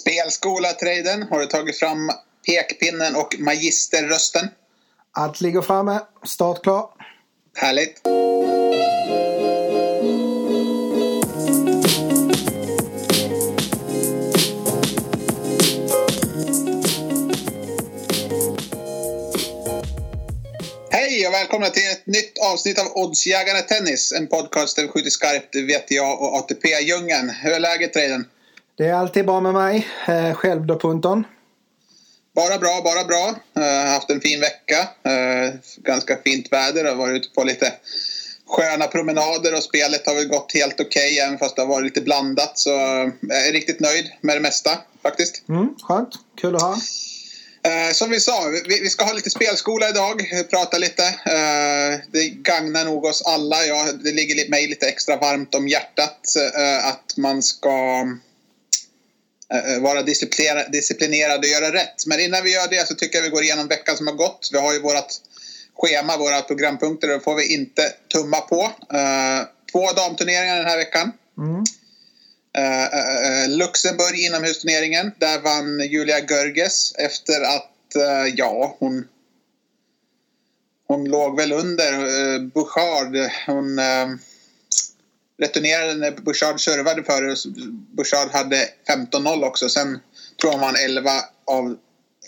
Spelskola-traden. Har du tagit fram pekpinnen och magisterrösten? Allt ligger framme. Start klar. Härligt. Hej och välkomna till ett nytt avsnitt av Oddsjägarna Tennis. En podcast där vi skjuter skarpt VTA och ATP-djungeln. Hur är läget Traden? Det är alltid bra med mig. Eh, själv då Punton? Bara bra, bara bra. Uh, haft en fin vecka. Uh, ganska fint väder. Har varit ute på lite sköna promenader och spelet har väl gått helt okej okay, även fast det har varit lite blandat. Så jag är riktigt nöjd med det mesta faktiskt. Mm, skönt. Kul att ha. Som vi sa, vi, vi, ska ha lite spelskola idag, prata lite. Det gagnar nog oss alla. Ja, det ligger mig lite extra varmt om hjärtat att man ska vara disciplinerad, disciplinerad och göra rätt. Men innan vi gör det så tycker jag vi går igenom veckan som har gått. Vi har ju vårt schema, våra programpunkter och det får vi inte tumma på. Två damturneringar den här veckan. Mm. Luxemburg inomhusturneringen. Där vann Julia Görges efter att, ja, hon... Hon låg väl under Bouchard. Hon returnerade när Bouchard servade före. Bouchard hade 15-0 också. Sen tror jag vann 11 av,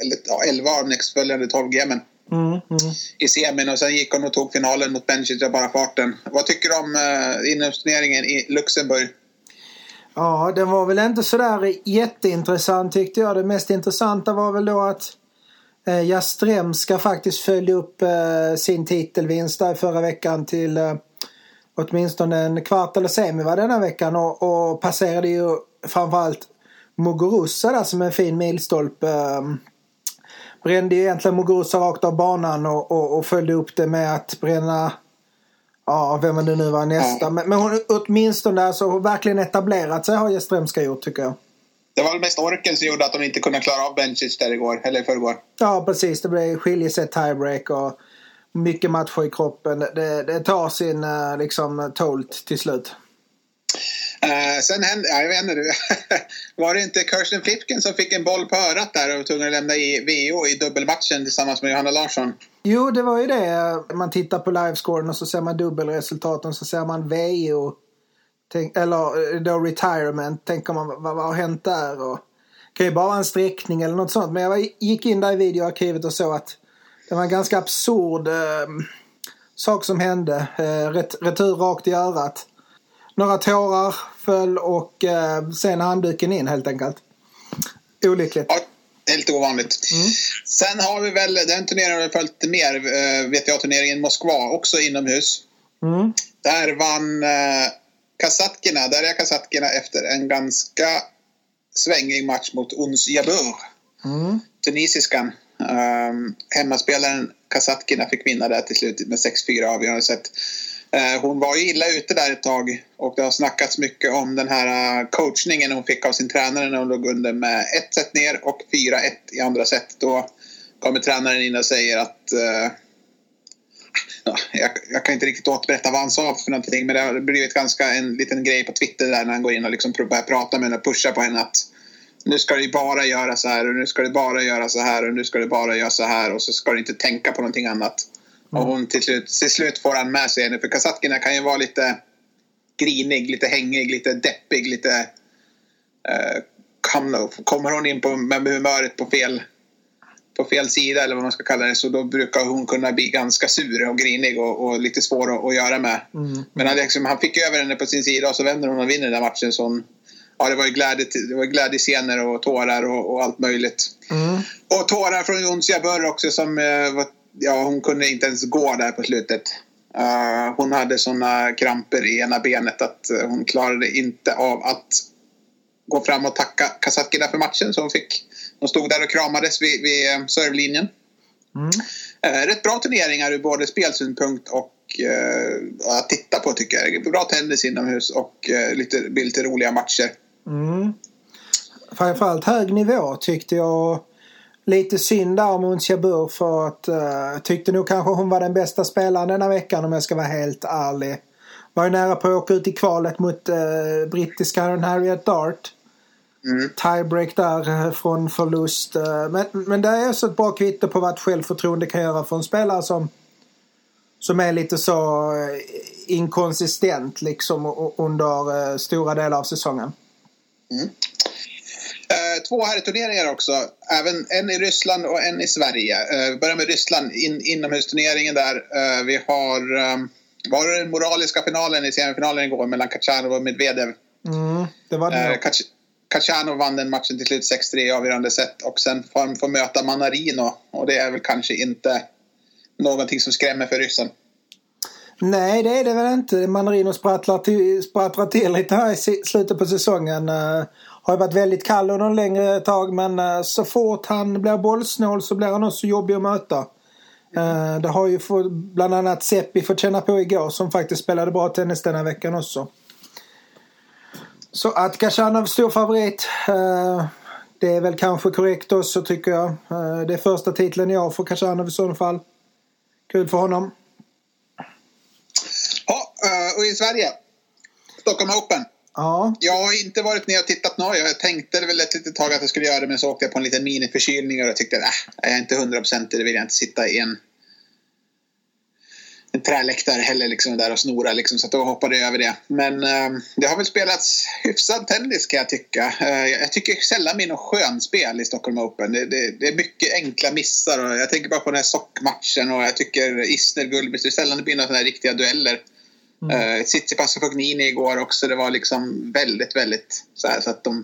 eller, ja, 11 av nästföljande 12 gamen. Mm, mm. I semin och sen gick hon och tog finalen mot Bencic av bara farten. Vad tycker du om uh, inomhusturneringen i Luxemburg? Ja, den var väl inte sådär jätteintressant tyckte jag. Det mest intressanta var väl då att eh, Jastremska faktiskt följde upp eh, sin titelvinst där förra veckan till eh, åtminstone en kvart eller semi var denna veckan och, och passerade ju framförallt Muguruza där som en fin milstolpe. Eh, brände ju egentligen Muguruza rakt av banan och, och, och följde upp det med att bränna Ja, vem det nu var nästa. Ja. Men, men hon åtminstone alltså, verkligen etablerat sig har Jastremska gjort tycker jag. Det var väl mest orken som gjorde att de inte kunde klara av Bencic där igår, eller förrgår. Ja, precis. Det blev skiljeset tiebreak och mycket matcher i kroppen. Det, det tar sin eh, liksom, tolt till slut. Uh, sen hände, ja, jag vet inte, var det inte Kirsten Flipken som fick en boll på örat där och var tvungen att lämna i VO i dubbelmatchen tillsammans med Johanna Larsson? Jo, det var ju det. Man tittar på livescoren och så ser man dubbelresultaten och så ser man VO. Tänk, eller eh, då retirement. Tänker man vad, vad har hänt där? Och, det kan ju bara vara en sträckning eller något sånt. Men jag gick in där i videoarkivet och såg att det var en ganska absurd eh, sak som hände. Eh, ret, retur rakt i örat. Några tårar föll och eh, sen handduken in helt enkelt. Olyckligt. Ja, helt ovanligt. Mm. Sen har vi väl, den turneringen har vi följt mer, eh, VTA-turneringen Moskva, också inomhus. Mm. Där vann eh, Kasatkina, där är Kasatkina efter en ganska svängig match mot Ons Jabeur. Mm. Tunisiskan. Um, hemmaspelaren Kasatkina fick vinna där till slut med 6-4 avgörande set. Eh, hon var ju illa ute där ett tag och det har snackats mycket om den här eh, coachningen hon fick av sin tränare när hon låg under med ett set ner och 4-1 i andra set. Då kommer tränaren in och säger att uh, jag, jag, kan inte riktigt återberätta vad han sa för någonting men det har blivit ganska en liten grej på Twitter där när han går in och liksom börjar prata med henne och pushar på henne att nu ska du bara göra så här och nu ska du bara göra så här och nu ska du bara göra så här och så ska du inte tänka på någonting annat. Och hon till slut, till slut får han med sig henne. För Kasatkina kan ju vara lite grinig, lite hängig, lite deppig, lite... Uh, kommer hon in på, med humöret på fel, på fel sida eller vad man ska kalla det så då brukar hon kunna bli ganska sur och grinig och, och lite svår att, att, göra med. Mm. Men han, liksom, han fick över henne på sin sida och så vänder hon och vinner den matchen. Så hon, ja, det var ju glädje, det var glädjescener och tårar och, och allt möjligt. Mm. Och tårar från Jons Jabeur också som uh, var ja, hon kunde inte ens gå där på slutet. Uh, hon hade såna kramper i ena benet att uh, hon klarade inte av att gå fram och tacka Kasatkina för matchen. Så hon, fick, hon stod där och kramades vid, vid uh, servelinjen. Mm. Uh, rätt bra turneringar ur både spelsynpunkt och att titta på tycker jag. Bra tennis inomhus och lite, lite roliga matcher. Mm. Framförallt hög nivå tyckte jag lite synd där om Unsjabur för att uh, tyckte nog kanske hon var den bästa spelaren denna veckan om jag ska vara helt ärlig. Var ju nära på att åka ut i kvalet mot uh, brittiska Harriet Dart. Mm. Tiebreak där från förlust. Men, men det är också ett bra kvitto på vad självförtroende kan göra för en spelare som, som är lite så inkonsistent liksom under stora delar av säsongen. Mm. Eh, två herrturneringar också. Även en i Ryssland och en i Sverige. Eh, börjar med Ryssland, in, inomhusturneringen där. Eh, vi har um, var det den moraliska finalen i semifinalen igår mellan Kachanov och Medvedev. Mm, det var det. Eh, Kachanov vann den matchen till slut 6-3 i avgörande set och sen får han få möta Manarino och det är väl kanske inte någonting som skrämmer för ryssen. Nej, det är det väl inte. Manarino sprattlar till, sprattlar till lite här i slutet på säsongen. Uh, har varit väldigt kall under en längre tag men uh, så fort han blir bollsnål så blir han också jobbig att möta. Uh, det har ju fått, bland annat Seppi fått känna på igår som faktiskt spelade bra tennis denna veckan också. Så att Gashanov stor favorit. Det är väl kanske korrekt också tycker jag. Det är första titeln i år för Kashanov i sådana fall. Kul för honom. Ja, och i Sverige. Stockholm Open. Ja. Jag har inte varit ner och tittat något. Jag tänkte väl ett litet tag att jag skulle göra det men så åkte jag på en liten miniförkylning och jag tyckte att äh, jag är inte hundraprocentig, det vill jag inte sitta i en, en träläktare heller liksom där och snora liksom, så då hoppade jag över det. Men äh, det har väl spelats hyfsad tennis kan jag tycka. Äh, jag tycker sällan blir något skönspel i Stockholm Open. Det, det, det, är mycket enkla missar och jag tänker bara på den här sockmatchen och jag tycker Isner Gullbys, det är sällan det blir några sådana här riktiga dueller. Mm. Uh, Tsitsipas och Fognini igår också. Det var liksom väldigt, väldigt så här så att de...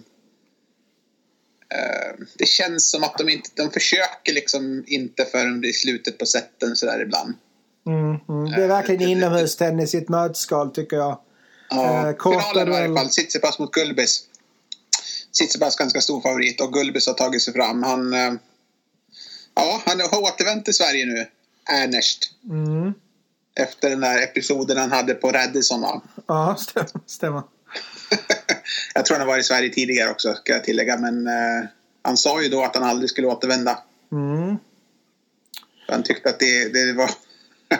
Uh, det känns som att de inte... De försöker liksom inte förrän i slutet på sätten så där ibland. Mm, mm. Det är verkligen uh, inomhustennis i ett mötesskal tycker jag. Ja, uh, finalen i varje fall. Tsitsipas mot Gulbis. Tsitsipas ganska stor favorit och Gulbis har tagit sig fram. Han... Ja, han har återvänt till Sverige nu. Ernest. Mm efter den där episoden han hade på Radisson va? Ja, stämmer. jag tror han har varit i Sverige tidigare också ska jag tillägga men eh, han sa ju då att han aldrig skulle återvända. Mm. Han tyckte att det, det var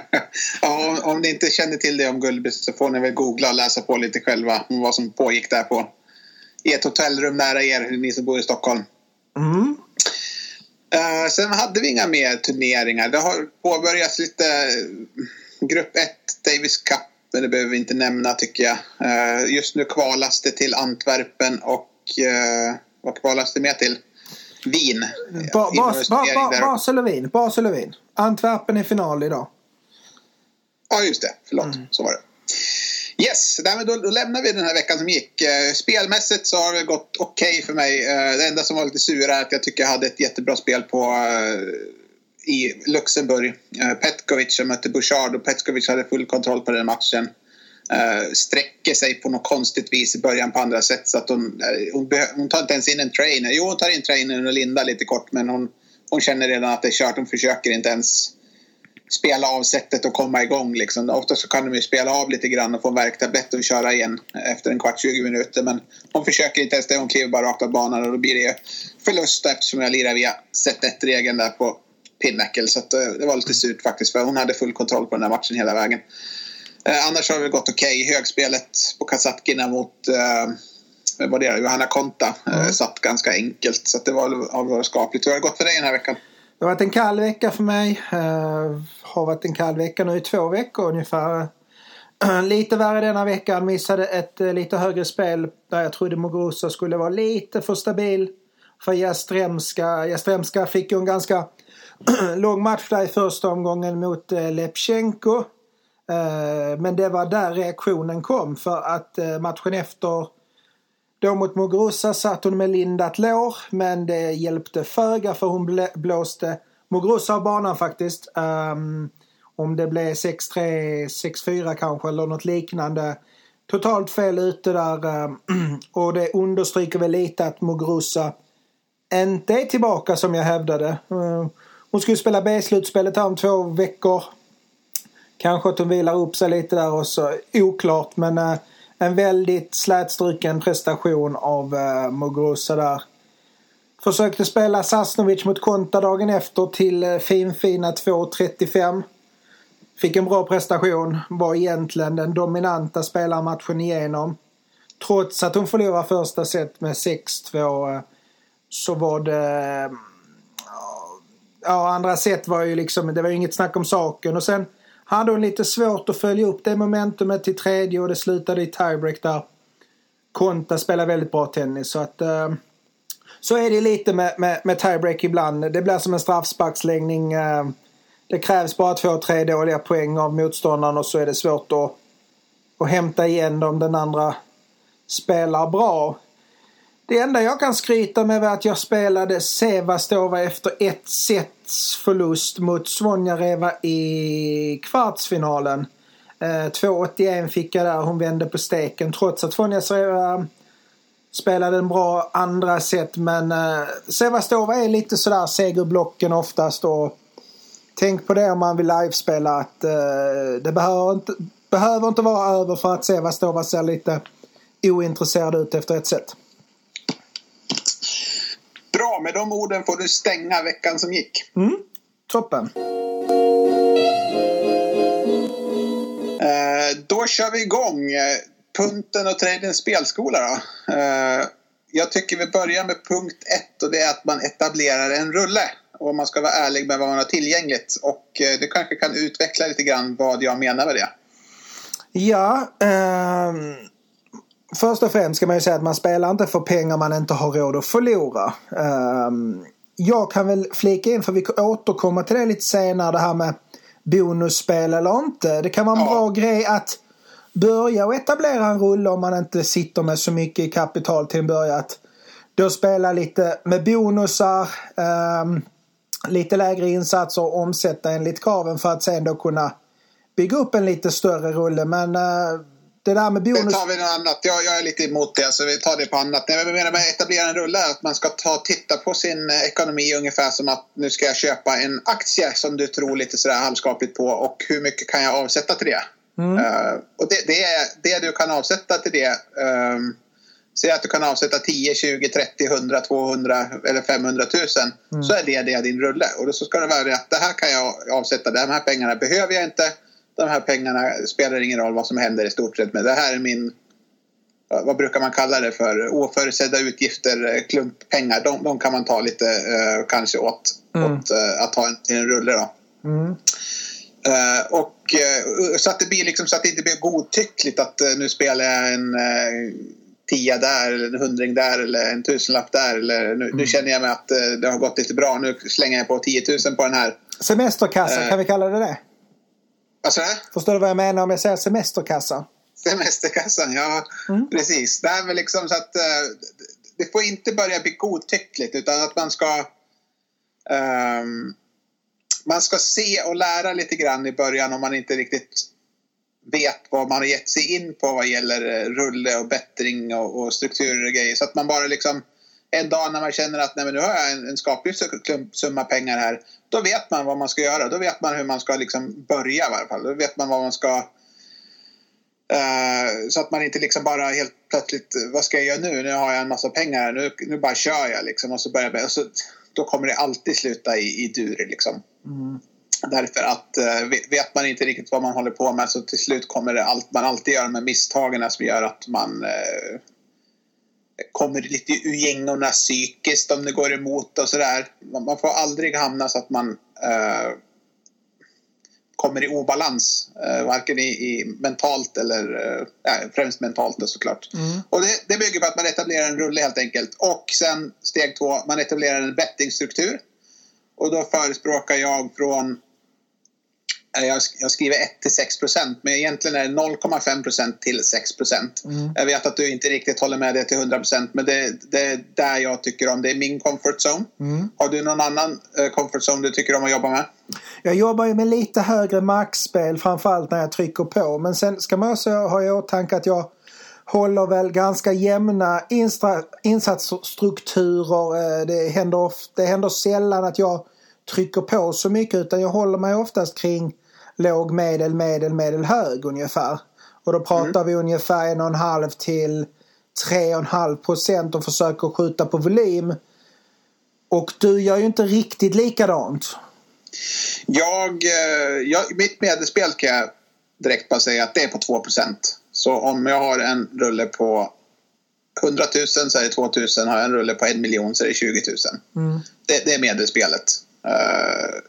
ja, om ni inte känner till det om Gullbys så får ni väl googla och läsa på lite själva om vad som pågick där på i ett hotellrum nära er, ni som bor i Stockholm. Mm. Uh, sen hade vi inga mer turneringar. Det har påbörjats lite Grupp 1, Davis Cup, det behöver vi inte nämna tycker jag. Uh, just nu kvalas det till Antwerpen och uh, vad kvalas det mer till? Wien. Ba, bas, ba, ba, Basel och Wien. Basel och Wien. Antwerpen är final idag. Ja, just det. Förlåt, mm. så var det. Yes, då, då lämnar vi den här veckan som gick. Spelmässigt så har det gått okej okay för mig. Det enda som var lite sura är att jag tycker jag hade ett jättebra spel på i Luxemburg. Eh, Petkovic som mötte Bouchard och Petkovic hade full kontroll på den matchen. Uh, sträcker sig på något konstigt vis i början på andra sätt så att hon, eh, hon, hon, tar inte ens in en trainer. Jo, hon tar in trainern och Linda lite kort men hon, hon känner redan att det är kört. Hon försöker inte ens spela av sättet och komma igång. Liksom. Ofta så kan de ju spela av lite grann och få en värktablett och köra igen efter en kvart, 20 minuter. Men hon försöker inte ens det. Hon kliver bara rakt av banan och då blir det förlust eftersom jag lirar via set 1-regeln där på Pinnacle. Så eh, det var lite surt faktiskt för hon hade full kontroll på den här matchen hela vägen. Eh, annars har det gått okej. Okay. Högspelet på Kasatkina mot eh, vad det är, Johanna Konta mm. satt ganska enkelt. Så det var, har varit skapligt. Hur har det gått för dig den här veckan? Det har varit en kall vecka för mig. Uh, har varit en kall vecka nu i två veckor ungefär. lite värre denna veckan. Missade ett lite högre spel där jag trodde Muguruza skulle vara lite för stabil. För Jastremska. Jastremska fick ju en ganska lång match där i första omgången mot eh, Lepchenko. Eh, men det var där reaktionen kom för att eh, matchen efter då mot Muguruza satt hon med lindat lår men det hjälpte föga för hon blåste Muguruza av banan faktiskt. Um, om det blev 6-3, 6-4 kanske eller något liknande. Totalt fel ute där um, och det understryker väl lite att Muguruza inte är tillbaka som jag hävdade. Eh, hon skulle spela B-slutspelet här om två veckor. Kanske att hon vilar upp sig lite där också. Oklart men eh, en väldigt slätstruken prestation av uh, Muguruza där. Försökte spela Sasnovic mot Konta dagen efter till finfina 2.35. Fick en bra prestation. Var egentligen den dominanta spelarmatchen igenom. trots att hon förlorade första set med 6-2 så var det... Ja, andra set var ju liksom, det var ju inget snack om saken. Och sen hade hon lite svårt att följa upp det momentumet till tredje och det slutade i tiebreak där. Konta spelar väldigt bra tennis så att... Eh, så är det lite med, med, med tiebreak ibland. Det blir som en straffsparksläggning. Eh, det krävs bara två, tre dåliga poäng av motståndaren och så är det svårt att, att hämta igen om den andra spelar bra. Det enda jag kan skryta med var att jag spelade Sevastova efter ett sets förlust mot Svonjareva i kvartsfinalen. Eh, 2,81 fick jag där. Hon vände på steken trots att Svonjareva spelade en bra andra set. Men eh, Sevastova är lite sådär segerblocken oftast. Och tänk på det om man vill livespela att eh, det behöver inte, behöver inte vara över för att Sevastova ser lite ointresserad ut efter ett set. Bra, med de orden får du stänga veckan som gick. Mm, toppen. Eh, då kör vi igång. Punten och tradens spelskola då. Eh, jag tycker vi börjar med punkt ett och det är att man etablerar en rulle. Och man ska vara ärlig med vad man har tillgängligt. Och eh, du kanske kan utveckla lite grann vad jag menar med det. Ja, um Först och främst ska man ju säga att man spelar inte för pengar man inte har råd att förlora. Um, jag kan väl flika in, för vi återkommer till det lite senare, det här med bonusspel eller inte. Det kan vara en bra grej att börja och etablera en rulle om man inte sitter med så mycket kapital till en början. Då spela lite med bonusar, um, lite lägre insatser och omsätta enligt kraven för att sen då kunna bygga upp en lite större rulle. Men uh, det där med bonus... Det tar vi något annat. Jag, jag är lite emot det, så vi tar det på annat. jag menar med etablera en rulle att man ska ta titta på sin ekonomi ungefär som att nu ska jag köpa en aktie som du tror lite sådär halvskapligt på och hur mycket kan jag avsätta till det? Mm. Uh, och det, det, är det du kan avsätta till det. Um, Säg att du kan avsätta 10, 20, 30, 100, 200 eller 500 000. Mm. Så är det, det din rulle. Och då så ska det vara att det här kan jag avsätta. De här pengarna behöver jag inte de här pengarna spelar ingen roll vad som händer i stort sett. Men det här är min, vad brukar man kalla det för, oförutsedda utgifter, eh, klumppengar. De, de kan man ta lite uh, kanske åt, mm. åt uh, att ha en, en rulle då. Mm. Uh, och så att det blir liksom så att det inte blir godtyckligt att nu spelar jag en tia där eller en hundring där eller en tusenlapp där. Eller nu, mm. nu känner jag mig att det har gått lite bra. Nu slänger jag på 10 000 på den här. Semesterkassa, kan vi kalla det det? Alltså? Förstår du vad jag menar om jag säger semesterkassan? Semesterkassan, ja mm. precis. Det är väl liksom så att uh, det får inte börja bli godtyckligt utan att man ska um, man ska se och lära lite grann i början om man inte riktigt vet vad man har gett sig in på vad gäller eh, rulle och bättring och, och strukturer och grejer. Så att man bara liksom en dag när man känner att nej, men nu har jag en, en skaplig summa pengar här. Då vet man vad man ska göra. Då vet man hur man ska liksom börja i varje fall. Då vet man vad man ska... Uh, så att man inte liksom bara helt plötsligt, vad ska jag göra nu? Nu har jag en massa pengar. Nu, nu bara kör jag liksom. Och så börjar jag, och så, då kommer det alltid sluta i, i dur liksom. Mm. Därför att uh, vet man inte riktigt vad man håller på med så till slut kommer det allt, man alltid göra de misstagen som gör att man uh, kommer lite ur gängorna psykiskt om det går emot och sådär. Man får aldrig hamna så att man eh, kommer i obalans, eh, varken i, i, mentalt eller eh, främst mentalt då, såklart. Mm. Och det, det, bygger på att man etablerar en rulle helt enkelt. Och sen steg två, man etablerar en bettingstruktur. Och då förespråkar jag från jag, jag skriver 1 till 6 procent, men egentligen är det 0,5 procent till 6 procent. Mm. Jag vet att du inte riktigt håller med det till 100 procent, men det, det, är där jag tycker om. Det är min comfort zone. Mm. Har du någon annan eh, comfort zone du tycker om att jobba med? Jag jobbar ju med lite högre maxspel, framförallt när jag trycker på. Men sen ska man också ha i åtanke att jag håller väl ganska jämna insatsstrukturer. Eh, det händer, ofta, det händer sällan att jag trycker på så mycket utan jag håller mig oftast kring låg, medel, medel, medel, hög ungefär. Och då pratar mm. vi ungefär en och en halv till tre och en halv procent och försöker skjuta på volym. Och du gör ju inte riktigt likadant. Jag, eh, jag, mitt medelspel kan jag direkt bara säga att det är på 2% Så om jag har en rulle på 100 000 så är det 2 000. Har jag en rulle på en miljon så är det 20 000. Mm. Det, det, är medelspelet uh,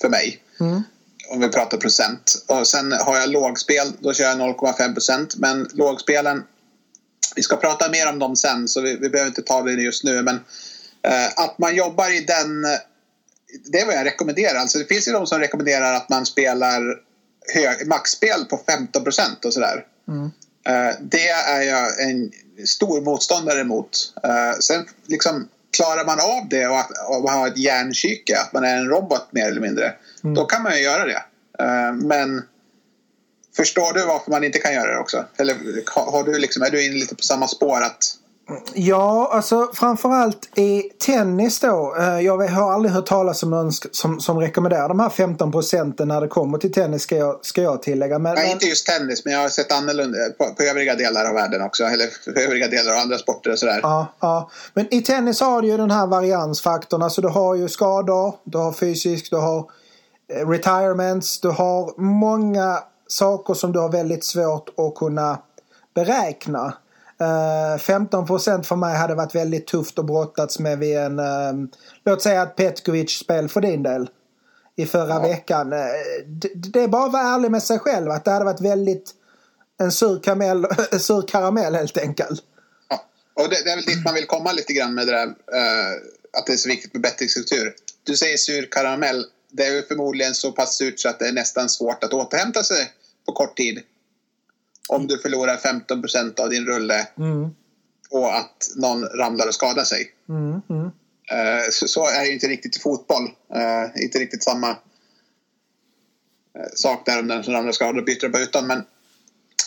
för mig. Mm. Om vi pratar procent. Och sen har jag lågspel, då kör jag 0,5 procent. Men lågspelen, vi ska prata mer om dem sen så vi, vi behöver inte ta det just nu. Men uh, att man jobbar i den det är vad jag rekommenderar. Alltså det finns ju de som rekommenderar att man spelar hög, maxspel på 15 procent och sådär. Mm. Uh, det är jag en stor motståndare mot. Uh, sen liksom klarar man av det och, att, och ha ett hjärnkyke, att man är en robot mer eller mindre, mm. då kan man ju göra det. Uh, men förstår du varför man inte kan göra det också? Eller har du liksom, är du inne lite på samma spår att Ja, alltså framförallt i tennis då. Eh, jag har aldrig hört talas om någon som, som rekommenderar de här 15 procenten när det kommer till tennis ska jag, ska jag tillägga. Men, Nej, inte just tennis men jag har sett annorlunda på, på övriga delar av världen också. Eller på övriga delar av andra sporter och sådär. Ja, ja. Men i tennis har du ju den här variansfaktorn. Alltså du har ju skador, du har fysiskt, du har eh, retirements, du har många saker som du har väldigt svårt att kunna beräkna. 15 eh, procent för mig hade varit väldigt tufft att brottats med vid en, uh, låt säga ett Petkovic-spel för din del. I förra ja. veckan. Det, det, är bara att vara ärlig med sig själv att det hade varit väldigt en sur, karamell, sur karamell helt enkelt. Ja, och det, det, är väl dit man vill komma lite grann med det där att det är så viktigt med bettingstruktur. Du säger sur karamell. Det är förmodligen så pass surt så att det är nästan svårt att återhämta sig på kort tid om du förlorar 15 procent av din rulle mm. och att någon ramlar och skadar sig. Mm. Mm. Uh, så, så, är det inte riktigt i fotboll. Uh, inte riktigt samma uh, sak där om den som ramlar och skadar och byter på utan. Men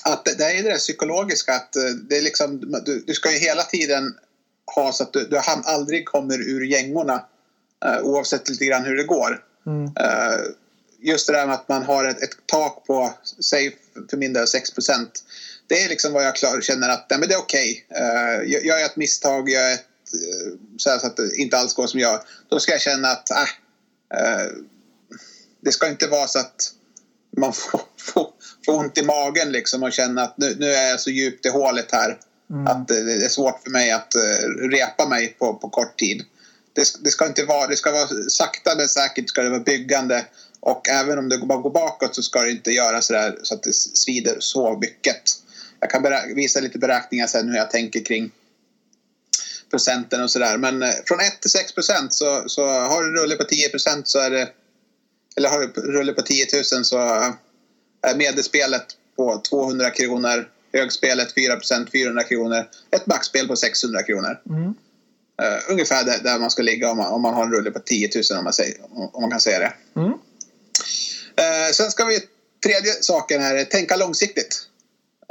att det, det är det där psykologiska att det är liksom, du, du ska ju hela tiden ha så att du, du aldrig kommer ur gängorna oavsett lite grann hur det går. Mm just det där med att man har ett, ett tak på, säg för min del 6% Det är liksom vad jag klar, känner att nej, men det är okej. Okay. Uh, jag gör ett misstag, gör ett, uh, så, så, att det inte alls går som jag Då ska jag känna att uh, det ska inte vara så att man får, får, får ont i magen liksom och känna att nu, nu är jag så djupt i hålet här. Mm. Att det, är svårt för mig att uh, repa mig på, på kort tid. Det, det, ska inte vara, det ska vara sakta men säkert ska det vara byggande och även om det bara går bakåt så ska det inte göra så, där, så att det svider så mycket. Jag kan visa lite beräkningar sen hur jag tänker kring procenten och sådär. Men eh, från 1 till 6 procent så, så har du rulle på 10 procent så är det eller har du rulle på 10 000 så eh, är medelspelet på 200 kronor, högspelet 4 procent 400 kronor, ett maxspel på 600 kronor. Mm. Uh, ungefär där, där, man ska ligga om man, om man har en rulle på 10 000 om man, säger, om man kan säga det. Mm. Eh, sen ska vi, tredje saken här, tänka långsiktigt.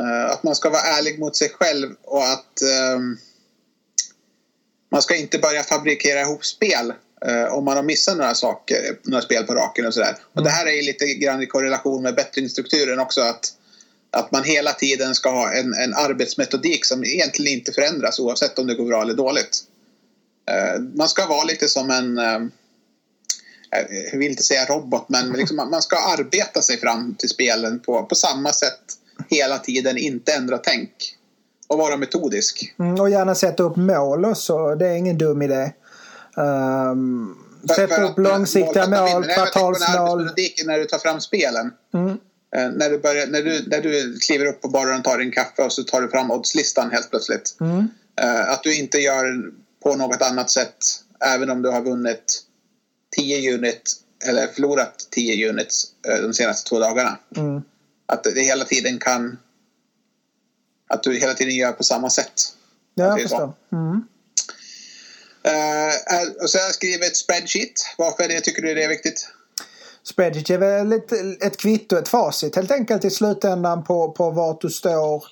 Eh, att man ska vara ärlig mot sig själv och att eh, man ska inte börja fabrikera ihop spel om man har missat några saker, några spel på raken och sådär. Mm. Och det här är lite grann i korrelation med bettingstrukturen också att att man hela tiden ska ha en, en arbetsmetodik som egentligen inte förändras oavsett om det går bra eller dåligt. Uh, man ska vara lite som en, uh, jag vill inte säga robot, men liksom man ska arbeta sig fram till spelen på, på samma sätt hela tiden, inte ändra tänk. Och vara metodisk. Mm, och gärna sätta upp mål också, det är ingen dum idé. Um, sätta upp långsiktiga mål, kvartalsmål. När du tar fram spelen. Mm. Uh, när, du börjar, när, du, när du kliver upp på baren och tar din kaffe och så tar du fram oddslistan helt plötsligt. Mm. Uh, att du inte gör på något annat sätt även om du har vunnit 10 unit eller förlorat 10 units eh, de senaste två dagarna. Mm. Att det hela tiden kan... Att du hela tiden gör på samma sätt. Ja, jag förstår. Mm. Uh, och så har jag skrivit ett spreadsheet. Varför det, tycker du det är viktigt? Spreadsheet är väl ett, ett kvitto, ett facit helt enkelt i slutändan på, på vart du står.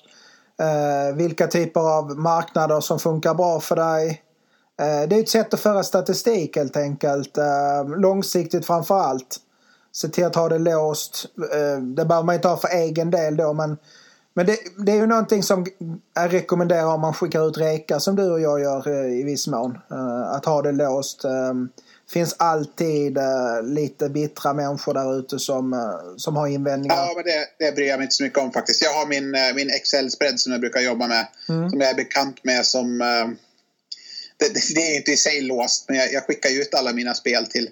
Uh, vilka typer av marknader som funkar bra för dig. Eh, det är ett sätt att föra statistik helt enkelt. Eh, långsiktigt framför allt. Se till att ha det låst. Eh, det behöver man inte ha för egen del då men Men det, det, är ju någonting som jag rekommenderar om man skickar ut rekar som du och jag gör i viss mån. Att ha det låst. finns alltid lite bittra människor där ute som, som har invändningar. Ja, men det, det bryr jag mig inte så mycket om faktiskt. Jag har min, min Excel-spread som jag brukar jobba med. Mm. Som jag är bekant med som... Det, det är inte i sig låst, men jag, jag skickar ut alla mina spel till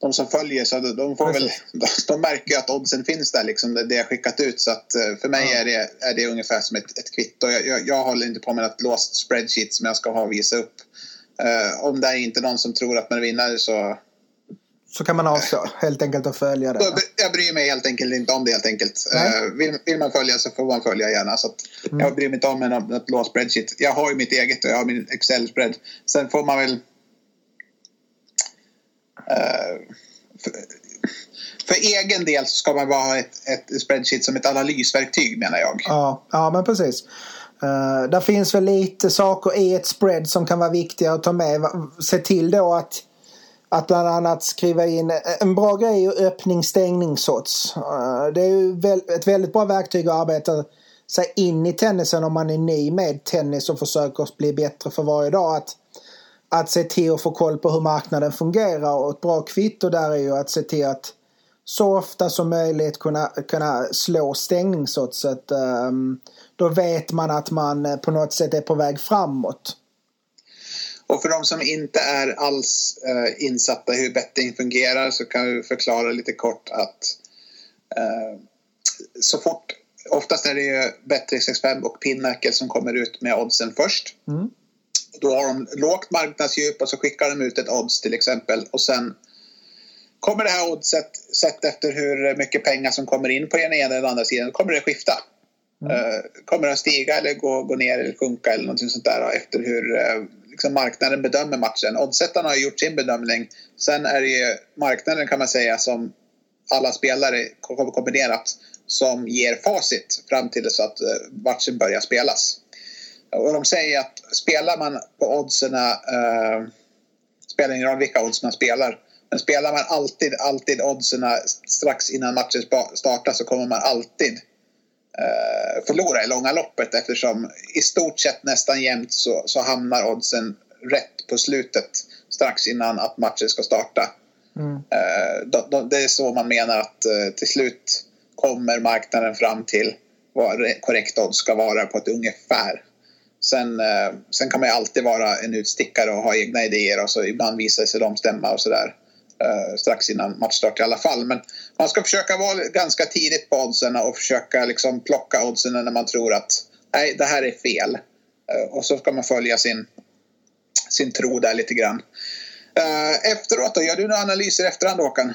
de som följer så de, får väl, de märker ju att oddsen finns där liksom, det jag skickat ut. Så att eh, för mig är, det, är det ungefär som ett, ett kvitto. Jag, jag, jag håller inte på med något låst spreadsheet som jag ska ha och visa upp. Uh, om det är inte någon som tror att man vinner så... Så kan man avstå helt enkelt att följa det. Jag bryr mig helt enkelt inte om det helt enkelt. Uh, vill, vill, man följa så får man följa gärna. Så mm. Jag bryr mig inte om något låst spreadsheet. Jag har ju mitt eget och jag har min Excel-spread. Sen får man väl för, för, egen del så ska man bara ha ett, ett spreadsheet som ett analysverktyg menar jag. Ja, ja men precis. Uh, där finns väl lite saker i ett spread som kan vara viktiga att ta med. Se till då att, att bland annat skriva in eh, en bra grej är öppning stängning sorts. Eh, det är ju ett väldigt bra verktyg att arbeta sig in i tennisen om man är ny med tennis och försöker bli bättre för varje dag. Att att se till att få koll på hur marknaden fungerar och ett bra kvitto där är ju att se till att så ofta som möjligt kunna, kunna slå att Um, ehm, då vet man att man eh, på något sätt är på väg framåt. Och för de som inte är alls uh, insatta i hur betting fungerar så kan vi förklara lite kort att uh, så fort, oftast är det ju Bet365 och Pinnacle som kommer ut med oddsen först. Mm. Då har de lågt marknadsdjup och så skickar de ut ett odds till exempel och sen kommer det här oddset sett efter hur mycket pengar som kommer in på den ena eller andra sidan, kommer det skifta. Mm. Uh, kommer att stiga eller gå, gå ner eller sjunka eller någonting sånt där efter hur uh, liksom marknaden bedömer matchen. Oddsättarna har gjort sin bedömning. Sen är det ju marknaden kan man säga som alla spelare kombinerat som ger facit fram till så att eh, matchen börjar spelas. Och de säger att spelar man på oddsen, eh, spelar ingen roll vilka odds man spelar, men spelar man alltid, alltid oddsen strax innan matchen startar så kommer man alltid förlora i långa loppet eftersom i stort sett nästan jämt så, så hamnar oddsen rätt på slutet strax innan att matchen ska starta. Mm. Eh, det är så man menar att eh, till slut kommer marknaden fram till vad korrekt odds ska vara på ett ungefär. Sen, eh, sen kan man ju alltid vara en utstickare och ha egna idéer och så ibland visar sig de stämma och sådär. Eh, strax innan matchstart i alla fall. Men man ska försöka vara ganska tidigt på oddsen och försöka liksom plocka oddsen när man tror att nej, det här är fel. Eh, och så ska man följa sin, sin tro där lite grann. Eh, efteråt då, gör du några analyser efterhand Håkan?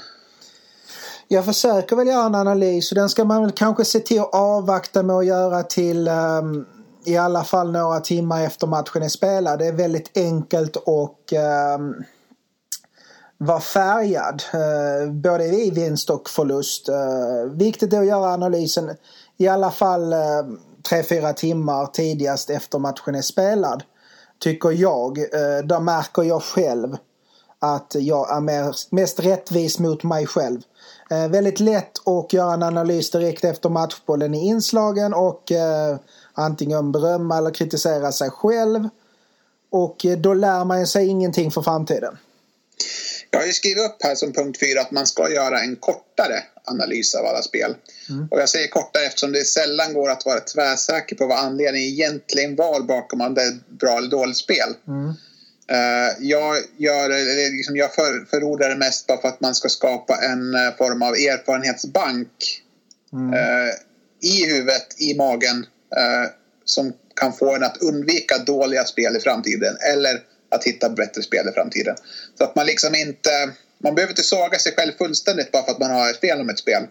Jag försöker väl göra en analys och den ska man väl kanske se till att avvakta med att göra till um i alla fall några timmar efter matchen är spelad. Det är väldigt enkelt och um, var färgad. Eh, både i vinst och förlust. Eh, viktigt är att göra analysen i alla fall eh, 3-4 timmar tidigast efter matchen är spelad. Tycker jag. Eh, där märker jag själv att jag är mer, mest rättvis mot mig själv. Eh, väldigt lätt att göra en analys direkt efter matchbollen i inslagen och eh, antingen berömma eller kritisera sig själv. Och eh, då lär man sig ingenting för framtiden. Jag har ju skrivit upp här som punkt fyra att man ska göra en kortare analys av alla spel. Mm. Och jag säger kortare eftersom det sällan går att vara tvärsäker på vad anledningen egentligen var bakom om det är bra eller dåligt spel. Mm. Uh, jag, gör, liksom jag för, förordar det mest bara för att man ska skapa en uh, form av erfarenhetsbank mm. uh, i huvudet, i magen eh, som kan få en att undvika dåliga spel i framtiden eller att hitta bättre spel i framtiden. Så att man liksom inte, man behöver inte såga sig själv fullständigt bara för att man har ett fel om ett spel.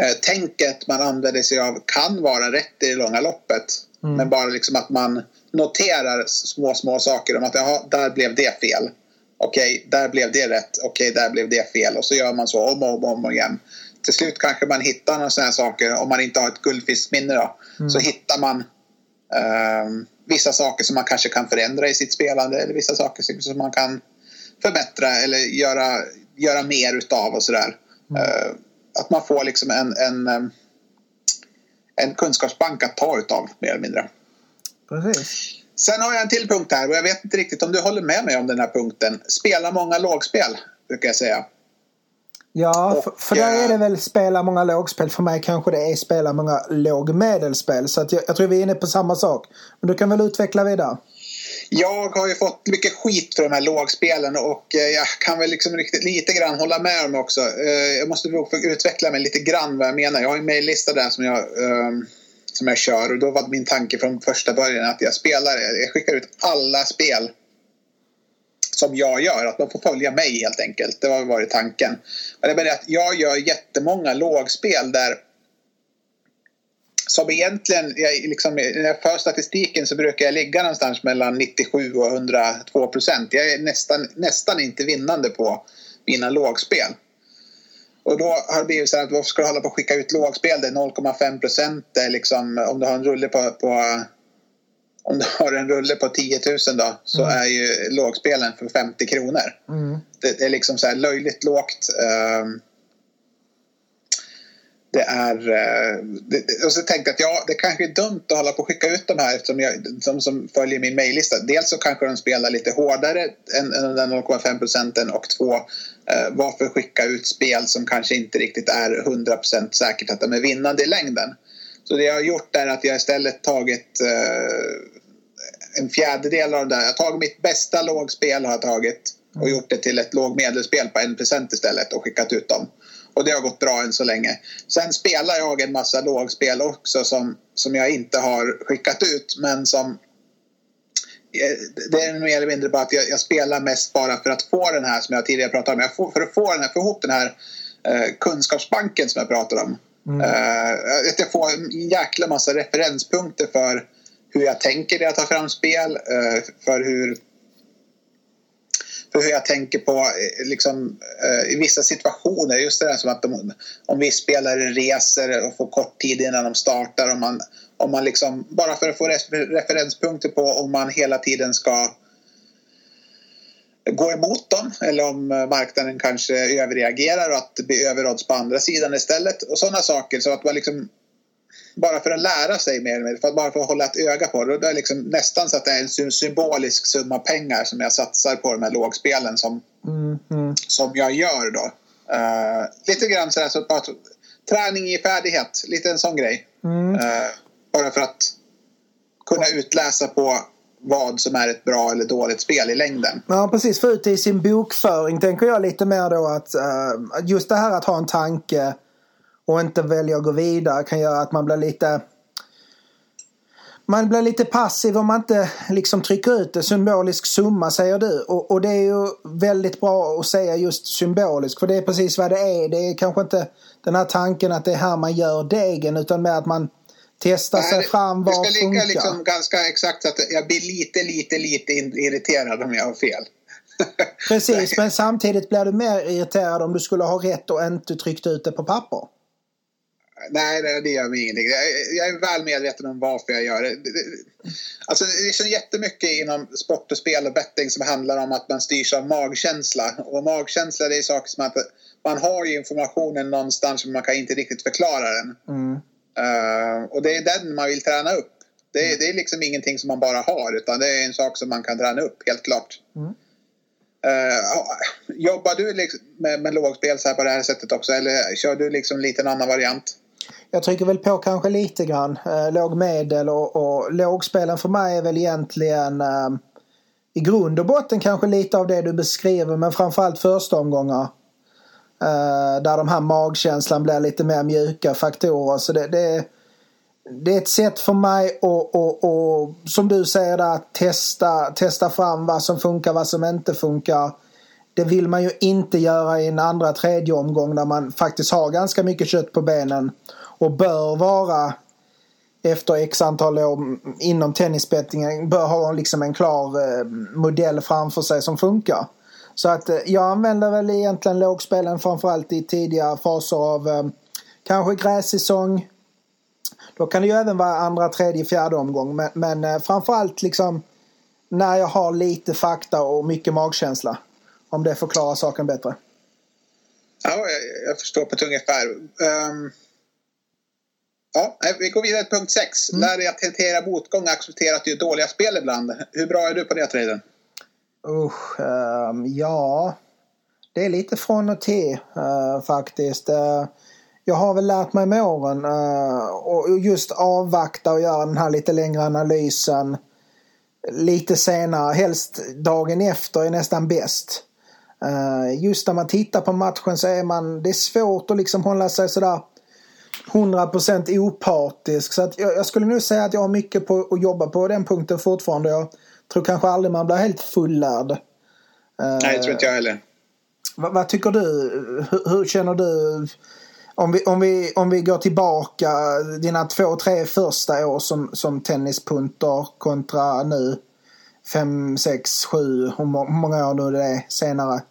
Eh, tänket man använder sig av kan vara rätt i det långa loppet. Mm. Men bara liksom att man noterar små, små saker om att jaha, där blev det fel. Okej, där blev det rätt. Okej, där blev det fel. Och så gör man så om och om, om igen till slut kanske man hittar några sådana saker, om man inte har ett guldfiskminne då, mm. så hittar man um, vissa saker som man kanske kan förändra i sitt spelande eller vissa saker som man kan förbättra eller göra, göra mer utav och sådär. Mm. Uh, att man får liksom en, en, en kunskapsbank att ta utav mer eller mindre. Precis. Sen har jag en till punkt här och jag vet inte riktigt om du håller med mig om den här punkten. Spela många lågspel, brukar jag säga. Ja, och, för, för där är det väl spela många lågspel. För mig kanske det är spela många lågmedelspel. Så att jag, jag tror vi är inne på samma sak. Men du kan väl utveckla vidare? Jag har ju fått mycket skit för de här lågspelen och eh, jag kan väl liksom riktigt, lite grann hålla med dem också. Eh, jag måste utveckla mig lite grann vad jag menar. Jag har en mejllista där som jag, ehm, som jag kör och då var min tanke från första början att jag spelar, jag skickar ut alla spel som jag gör, att de får följa mig helt enkelt. Det har varit tanken. Men det att jag gör jättemånga lågspel där som egentligen, jag, liksom, när jag för statistiken så brukar jag ligga någonstans mellan 97 och 102 procent. Jag är nästan, nästan inte vinnande på mina lågspel. Och då har det blivit så att varför ska du hålla på och skicka ut lågspel? Det är 0,5 procent liksom, om du har en rulle på, på om du har en rulle på 10 000 då så mm. är ju lågspelen för 50 kronor. Mm. Det, är liksom så här löjligt lågt. Um, det är... Det, och så tänkte jag att ja, det kanske är dumt att hålla på och skicka ut de här som, jag, som, som följer min mejllista. Dels så kanske de spelar lite hårdare än, än den 0,5 procenten och två, uh, varför skicka ut spel som kanske inte riktigt är 100 procent säkert att de är vinnande i längden. Så det jag har gjort är att jag istället tagit uh, en fjärdedel av det där. Jag har tagit mitt bästa lågspel har jag tagit och gjort det till ett lågmedelspel på en procent istället och skickat ut dem. Och det har gått bra än så länge. Sen spelar jag en massa lågspel också som, som jag inte har skickat ut men som eh, det är mer eller mindre bara att jag, jag, spelar mest bara för att få den här som jag tidigare pratade om. Får, för att få, den här, få ihop den här eh, kunskapsbanken som jag pratade om. Mm. Eh, att jag får en jäkla massa referenspunkter för hur jag tänker när jag tar fram spel, eh, för hur för hur jag tänker på eh, liksom, eh, i vissa situationer. Just det där som att de, om vi spelare reser och får kort tid innan de startar. Om man, om man liksom, bara för att få referenspunkter på om man hela tiden ska gå emot dem eller om marknaden kanske överreagerar och att det blir överodds på andra sidan istället. Och sådana saker. Så att man liksom bara för att lära sig mer, mer för att bara för att hålla ett öga på det. Det är liksom nästan så att det är en symbolisk summa pengar som jag satsar på de här lågspelen som, mm, som jag gör då. Uh, lite grann sådär så bara träning i färdighet, lite en sån grej. Mm. Uh, bara för att kunna utläsa på vad som är ett bra eller dåligt spel i längden. Ja, precis. Få ut det i sin bokföring tänker jag lite mer då att uh, just det här att ha en tanke och inte välja att gå vidare kan göra att man blir lite man blir lite passiv om man inte liksom trycker ut det. Symbolisk summa säger du. Och, och, det är ju väldigt bra att säga just symbolisk. För det är precis vad det är. Det är kanske inte den här tanken att det är här man gör degen. Utan mer att man testar Nej, sig fram. Vad. Det ska ligga liksom ganska exakt att jag blir lite, lite, lite irriterad om jag har fel. Precis, men samtidigt blir du mer irriterad om du skulle ha rätt och inte tryckt ut det på papper. Nej, det, gör mig ingenting. Jag, är väl medveten om varför jag gör det. Alltså, det är så jättemycket inom sport och spel och betting som handlar om att man styrs av magkänsla. Och magkänsla det är saker som att man har ju informationen någonstans men man kan inte riktigt förklara den. Mm. Uh, och det är den man vill träna upp. Det, mm. det, är liksom ingenting som man bara har utan det är en sak som man kan träna upp, helt klart. Mm. Uh, jobbar du liksom med, med lågspel så här på det här sättet också eller kör du liksom lite en annan variant? Jag trycker väl på kanske lite grann. Eh, låg medel och, och lågspelen för mig är väl egentligen eh, i grund och botten kanske lite av det du beskriver men framförallt första omgångar. Eh, där de här magkänslan blir lite mer mjuka faktorer. Så det, det, det är ett sätt för mig att, och, och, som du säger där, testa, testa fram vad som funkar, vad som inte funkar. Det vill man ju inte göra i en andra, tredje omgång där man faktiskt har ganska mycket kött på benen och bör vara efter x antal år inom tennisbettingen bör ha liksom en klar eh, modell framför sig som funkar. Så att eh, jag använder väl egentligen lågspelen framförallt i tidiga faser av eh, kanske grässäsong. Då kan det ju även vara andra, tredje, fjärde omgång. Men, men eh, framförallt liksom när jag har lite fakta och mycket magkänsla. Om det förklarar saken bättre. Ja, jag, jag förstår på ett ungefär. Um ehm, Ja, vi går vidare till punkt 6. Mm. Lär dig att hantera motgång och acceptera att du gör dåliga spel ibland. Hur bra är du på det, traden? Usch, um, ja. Det är lite från och till uh, faktiskt. Uh, jag har väl lärt mig med åren uh, och just avvakta och göra den här lite längre analysen lite senare. Helst dagen efter är nästan bäst. Just när man tittar på matchen så är man, det är svårt att liksom hålla sig sådär 100% opartisk. Så att jag, jag, skulle nu säga att jag har mycket på att jobba på den punkten fortfarande. Jag tror kanske aldrig man blir helt fullärd. Nej, det tror inte jag heller. Vad, vad tycker du? Hur, hur, känner du? Om vi, om, vi, om vi går tillbaka dina två, tre första år som, som tennispunter kontra nu fem, sex, sju, hur många år nu det är senare?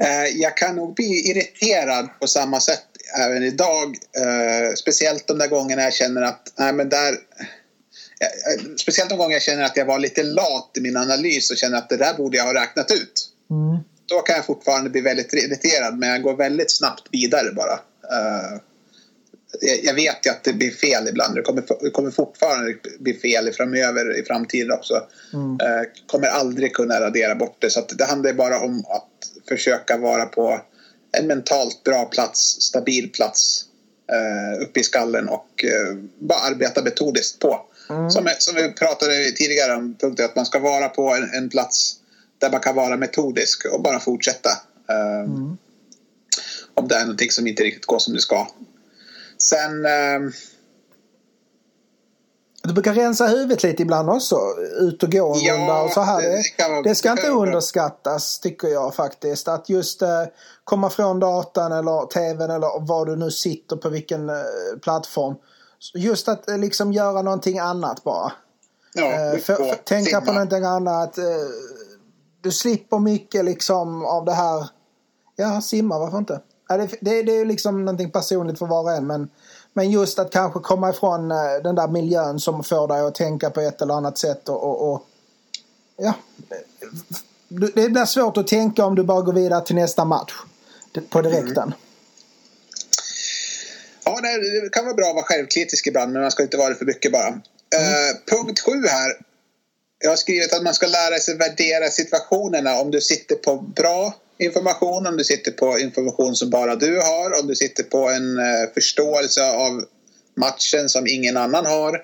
Eh, jag kan nog bli irriterad på samma sätt även idag. Eh, speciellt de där gångerna jag känner att, nej men där eh, Speciellt de gånger jag känner att jag var lite lat i min analys och känner att det där borde jag ha räknat ut. Mm. Då kan jag fortfarande bli väldigt irriterad men jag går väldigt snabbt vidare bara. Uh, jag vet ju att det blir fel ibland. Det kommer, det kommer fortfarande bli fel framöver i framtiden också. Mm. Uh, kommer aldrig kunna radera bort det. Så det handlar bara om att försöka vara på en mentalt bra plats, stabil plats uh, uppe i skallen och uh, bara arbeta metodiskt på. Mm. Som, som vi pratade tidigare om, punkten att man ska vara på en, en, plats där man kan vara metodisk och bara fortsätta. Uh, mm. Om det är någonting som inte riktigt går som det ska. Sen uh, du brukar rensa huvudet lite ibland också. Ut och gå en ja, runda och så här. Det, det, det ska inte underskattas tycker jag faktiskt. Att just eh, komma från datan eller tvn eller var du nu sitter på vilken eh, plattform. Just att eh, liksom göra någonting annat bara. Ja, eh, för, för, tänka simma. på någonting annat. Eh, du slipper mycket liksom av det här. Ja, simma, varför inte? Ja, det, det, det är liksom någonting personligt för var och en. Men men just att kanske komma ifrån eh, den där miljön som får dig att tänka på ett eller annat sätt och, och, och ja. Det blir svårt att tänka om du bara går vidare till nästa match på direkten. Mm. Ja, det kan vara bra att vara självkritisk ibland men man ska inte vara det för mycket bara. Mm. Uh, punkt sju här. Jag har skrivit att man ska lära sig värdera situationerna om du sitter på bra information, om du sitter på information som bara du har, om du sitter på en eh, förståelse av matchen som ingen annan har.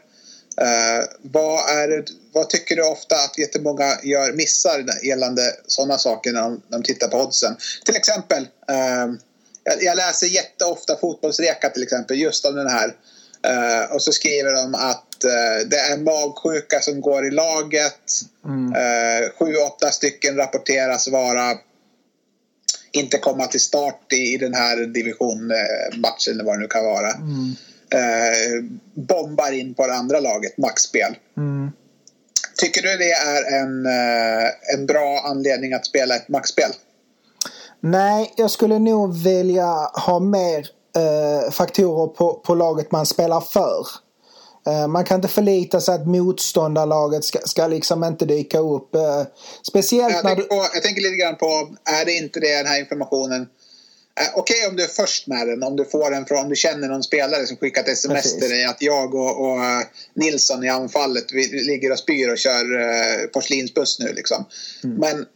Eh, vad, är, vad tycker du ofta att jättemånga gör missar gällande sådana saker när de, när de tittar på oddsen? Till exempel, eh, jag, jag, läser jätteofta Fotbollsreka till exempel, just om den här. Uh, och så skriver de att uh, det är magsjuka som går i laget. Mm. Uh, sju, åtta stycken rapporteras vara inte komma till start i, den här divisionmatchen eller vad det nu kan vara. Mm. Eh, bombar in på det andra laget, maxspel. Mm. Tycker du det är en, eh, en bra anledning att spela ett maxspel? Nej, jag skulle nog välja ha mer eh, faktorer på, på laget man spelar för. Eh, man kan inte förlita sig att motståndarlaget ska, ska liksom inte dyka upp. Eh, speciellt jag när du... På, jag tänker lite grann på, är det inte det den här informationen eh, Okej okay, om du är först med den, om du får den från, om du känner någon spelare som skickat sms Precis. till dig att jag och, och Nilsson i anfallet vi ligger och spyr och kör uh, porslinsbuss nu liksom. Mm. Men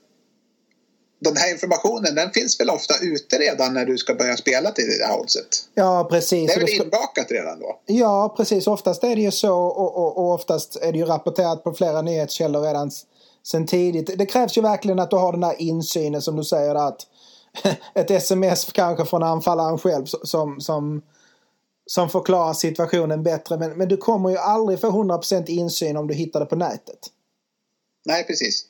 den här informationen den finns väl ofta ute redan när du ska börja spela till det här oddset? Ja, precis. Det är väl inbakat redan då? Ja, precis. Oftast är det ju så och, och, och oftast är det ju rapporterat på flera nyhetskällor redan sen tidigt. Det krävs ju verkligen att du har den här insynen som du säger att ett sms kanske från anfallaren själv som, som, som förklarar situationen bättre. Men, men du kommer ju aldrig få 100% insyn om du hittar det på nätet. Nej, precis.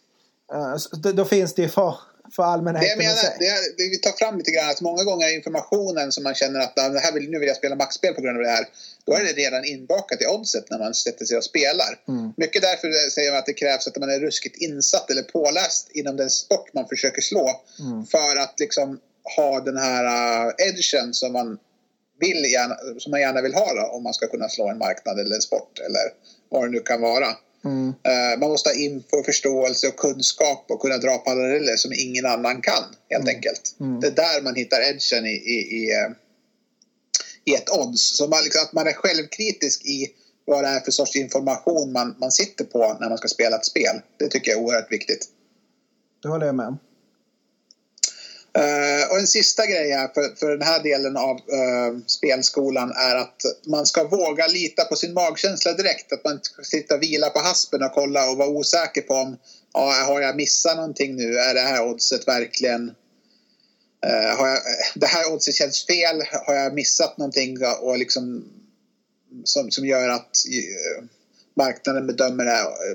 Uh, då, då finns det ju för för allmänheten det jag menar, det, det vi tar fram lite grann att många gånger informationen som man känner att det här vill, nu vill jag spela maxspel på grund av det här. Då är det redan inbakat i oddset när man sätter sig och spelar. Mm. Mycket därför säger man att det krävs att man är ruskigt insatt eller påläst inom den sport man försöker slå. Mm. För att liksom ha den här uh, edgen som man, vill gärna, som man gärna vill ha då, om man ska kunna slå en marknad eller en sport eller vad det nu kan vara. Mm. Uh, man måste ha info, förståelse och kunskap och kunna dra paralleller som ingen annan kan helt mm. enkelt. Mm. Det är där man hittar edgen i, i, i, uh, i ett odds. Så man, liksom, att man är självkritisk i vad det är för sorts information man, man sitter på när man ska spela ett spel. Det tycker jag är oerhört viktigt. Det håller jag med om. Uh, och en sista grej här för, för den här delen av uh, spelskolan är att man ska våga lita på sin magkänsla direkt. Att man ska sitta och vila på haspen och kolla och vara osäker på om ja, har jag missat någonting nu? Är det här oddset verkligen... Uh, har jag, det här oddset känns fel. Har jag missat någonting och liksom, som, som gör att marknaden bedömer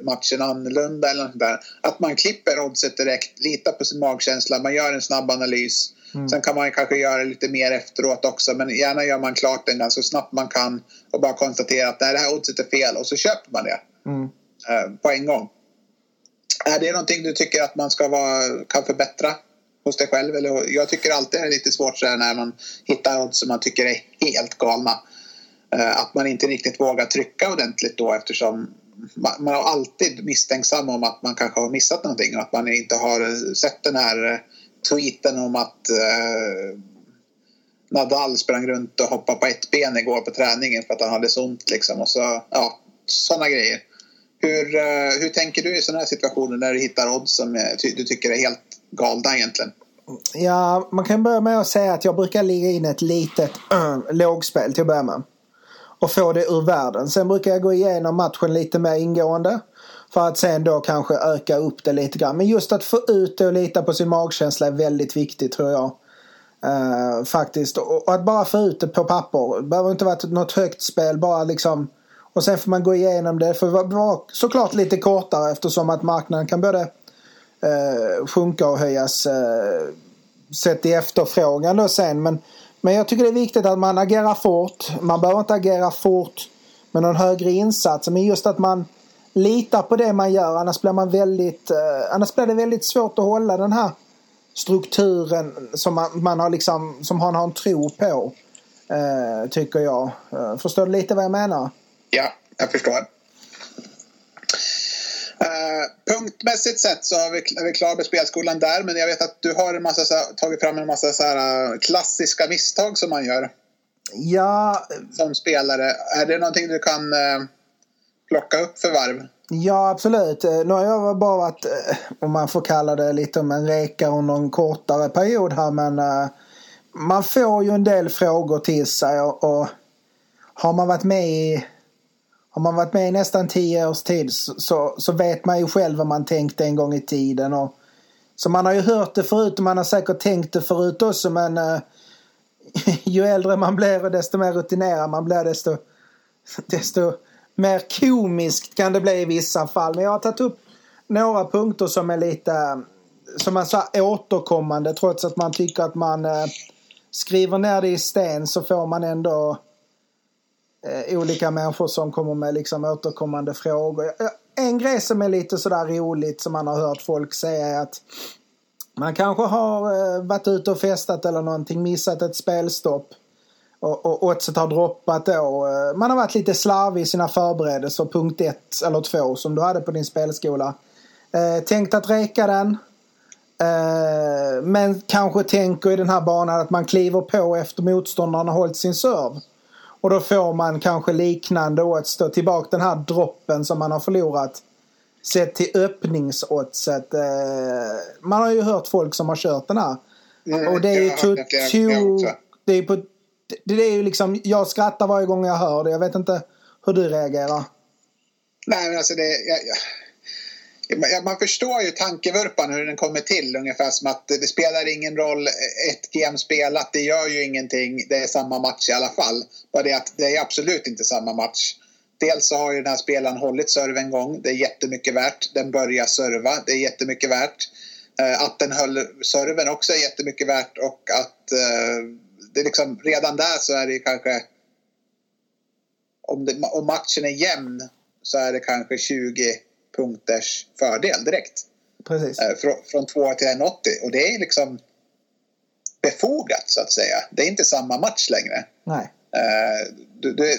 matchen annorlunda eller något där. Att man klipper oddset direkt, litar på sin magkänsla, man gör en snabb analys. Mm. Sen kan man kanske göra lite mer efteråt också men gärna gör man klart den så snabbt man kan och bara konstatera att det här oddset är fel och så köper man det mm. eh, på en gång. Är det någonting du tycker att man ska vara, kan förbättra hos dig själv? Eller, jag tycker alltid det är lite svårt när man hittar odds som man tycker är helt galna. Eh, att man inte riktigt vågar trycka ordentligt då eftersom man, har alltid misstänksam om att man kanske har missat någonting och att man inte har sett den här eh, tweeten om att eh, Nadal sprang runt och hoppade på ett ben igår på träningen för att han hade så ont liksom och så, ja, sådana grejer. Hur, eh, hur tänker du i sådana här situationer när du hittar odds som eh, du tycker är helt galna egentligen? Ja, man kan börja med att säga att jag brukar ligga in ett litet äh, lågspel till att börja med och få det ur världen. Sen brukar jag gå igenom matchen lite mer ingående. För att sen då kanske öka upp det lite grann. Men just att få ut det och lita på sin magkänsla är väldigt viktigt tror jag. Uh, faktiskt. Och, och, att bara få ut det på papper. Det behöver inte vara något högt spel. Bara liksom. Och sen får man gå igenom det. För det vara såklart lite kortare eftersom att marknaden kan både uh, sjunka och höjas. Uh, sett i efterfrågan då sen. Men men jag tycker det är viktigt att man agerar fort. Man behöver inte agera fort med någon högre insats. Men just att man litar på det man gör. Annars blir, man väldigt, eh, annars blir det väldigt svårt att hålla den här strukturen som man, man har liksom, som han har en tro på. Eh, tycker jag. Eh, förstår du lite vad jag menar? Ja, jag förstår. Uh, punktmässigt sett så är vi, är vi klara med spelskolan där men jag vet att du har en massa, så, tagit fram en massa så här, uh, klassiska misstag som man gör. Ja. Som spelare. Är det någonting du kan uh, plocka upp för varv? Ja absolut. Nu har jag bara varit, om man får kalla det lite om en reka under en kortare period här men man får ju en del frågor till sig och, och har man varit med i har man varit med i nästan tio års tid så, så, så, vet man ju själv vad man tänkte en gång i tiden. Och, så man har ju hört det förut och man har säkert tänkt det förut också men uh, ju äldre man blir och desto mer rutinerad man blir desto, desto mer komiskt kan det bli i vissa fall. Men jag har tagit upp några punkter som är lite som man sa återkommande trots att man tycker att man uh, skriver ner det i sten så får man ändå eh, olika människor som kommer med liksom återkommande frågor. En grej som är lite sådär roligt som man har hört folk säga är att man kanske har eh, varit ute och festat eller någonting, missat ett spelstopp och, och oddset har droppat då. Eh, man har varit lite slarvig i sina förberedelser, punkt ett eller två som du hade på din spelskola. Eh, tänkt att räka den. Eh, men kanske tänker i den här banan att man kliver på efter motståndaren har hållit sin serve. Och då får man kanske liknande odds då tillbaka den här droppen som man har förlorat. Sett till öppningsoddset. Eh, man har ju hört folk som har kört den här. Mm, och det är ju to, to, det är på, det, är ju liksom, jag skrattar varje gång jag hör det. Jag vet inte hur du reagerar. Nej men alltså det, jag, man förstår ju tankevurpan hur den kommer till ungefär som att det spelar ingen roll eh, ett game spelat, det gör ju ingenting, det är samma match i alla fall. Bara det att det är absolut inte samma match. Dels så har ju den här spelaren hållit serve en gång, det är jättemycket värt. Den börjar serva, det är jättemycket värt. Eh, att den höll serven också är jättemycket värt och att eh, det liksom redan där så är det kanske om, det, om matchen är jämn så är det kanske 20 punkters fördel direkt. Precis. Eh, från, från 2 till 1,80 och det är liksom befogat så att säga. Det är inte samma match längre. Nej. Uh, du, du,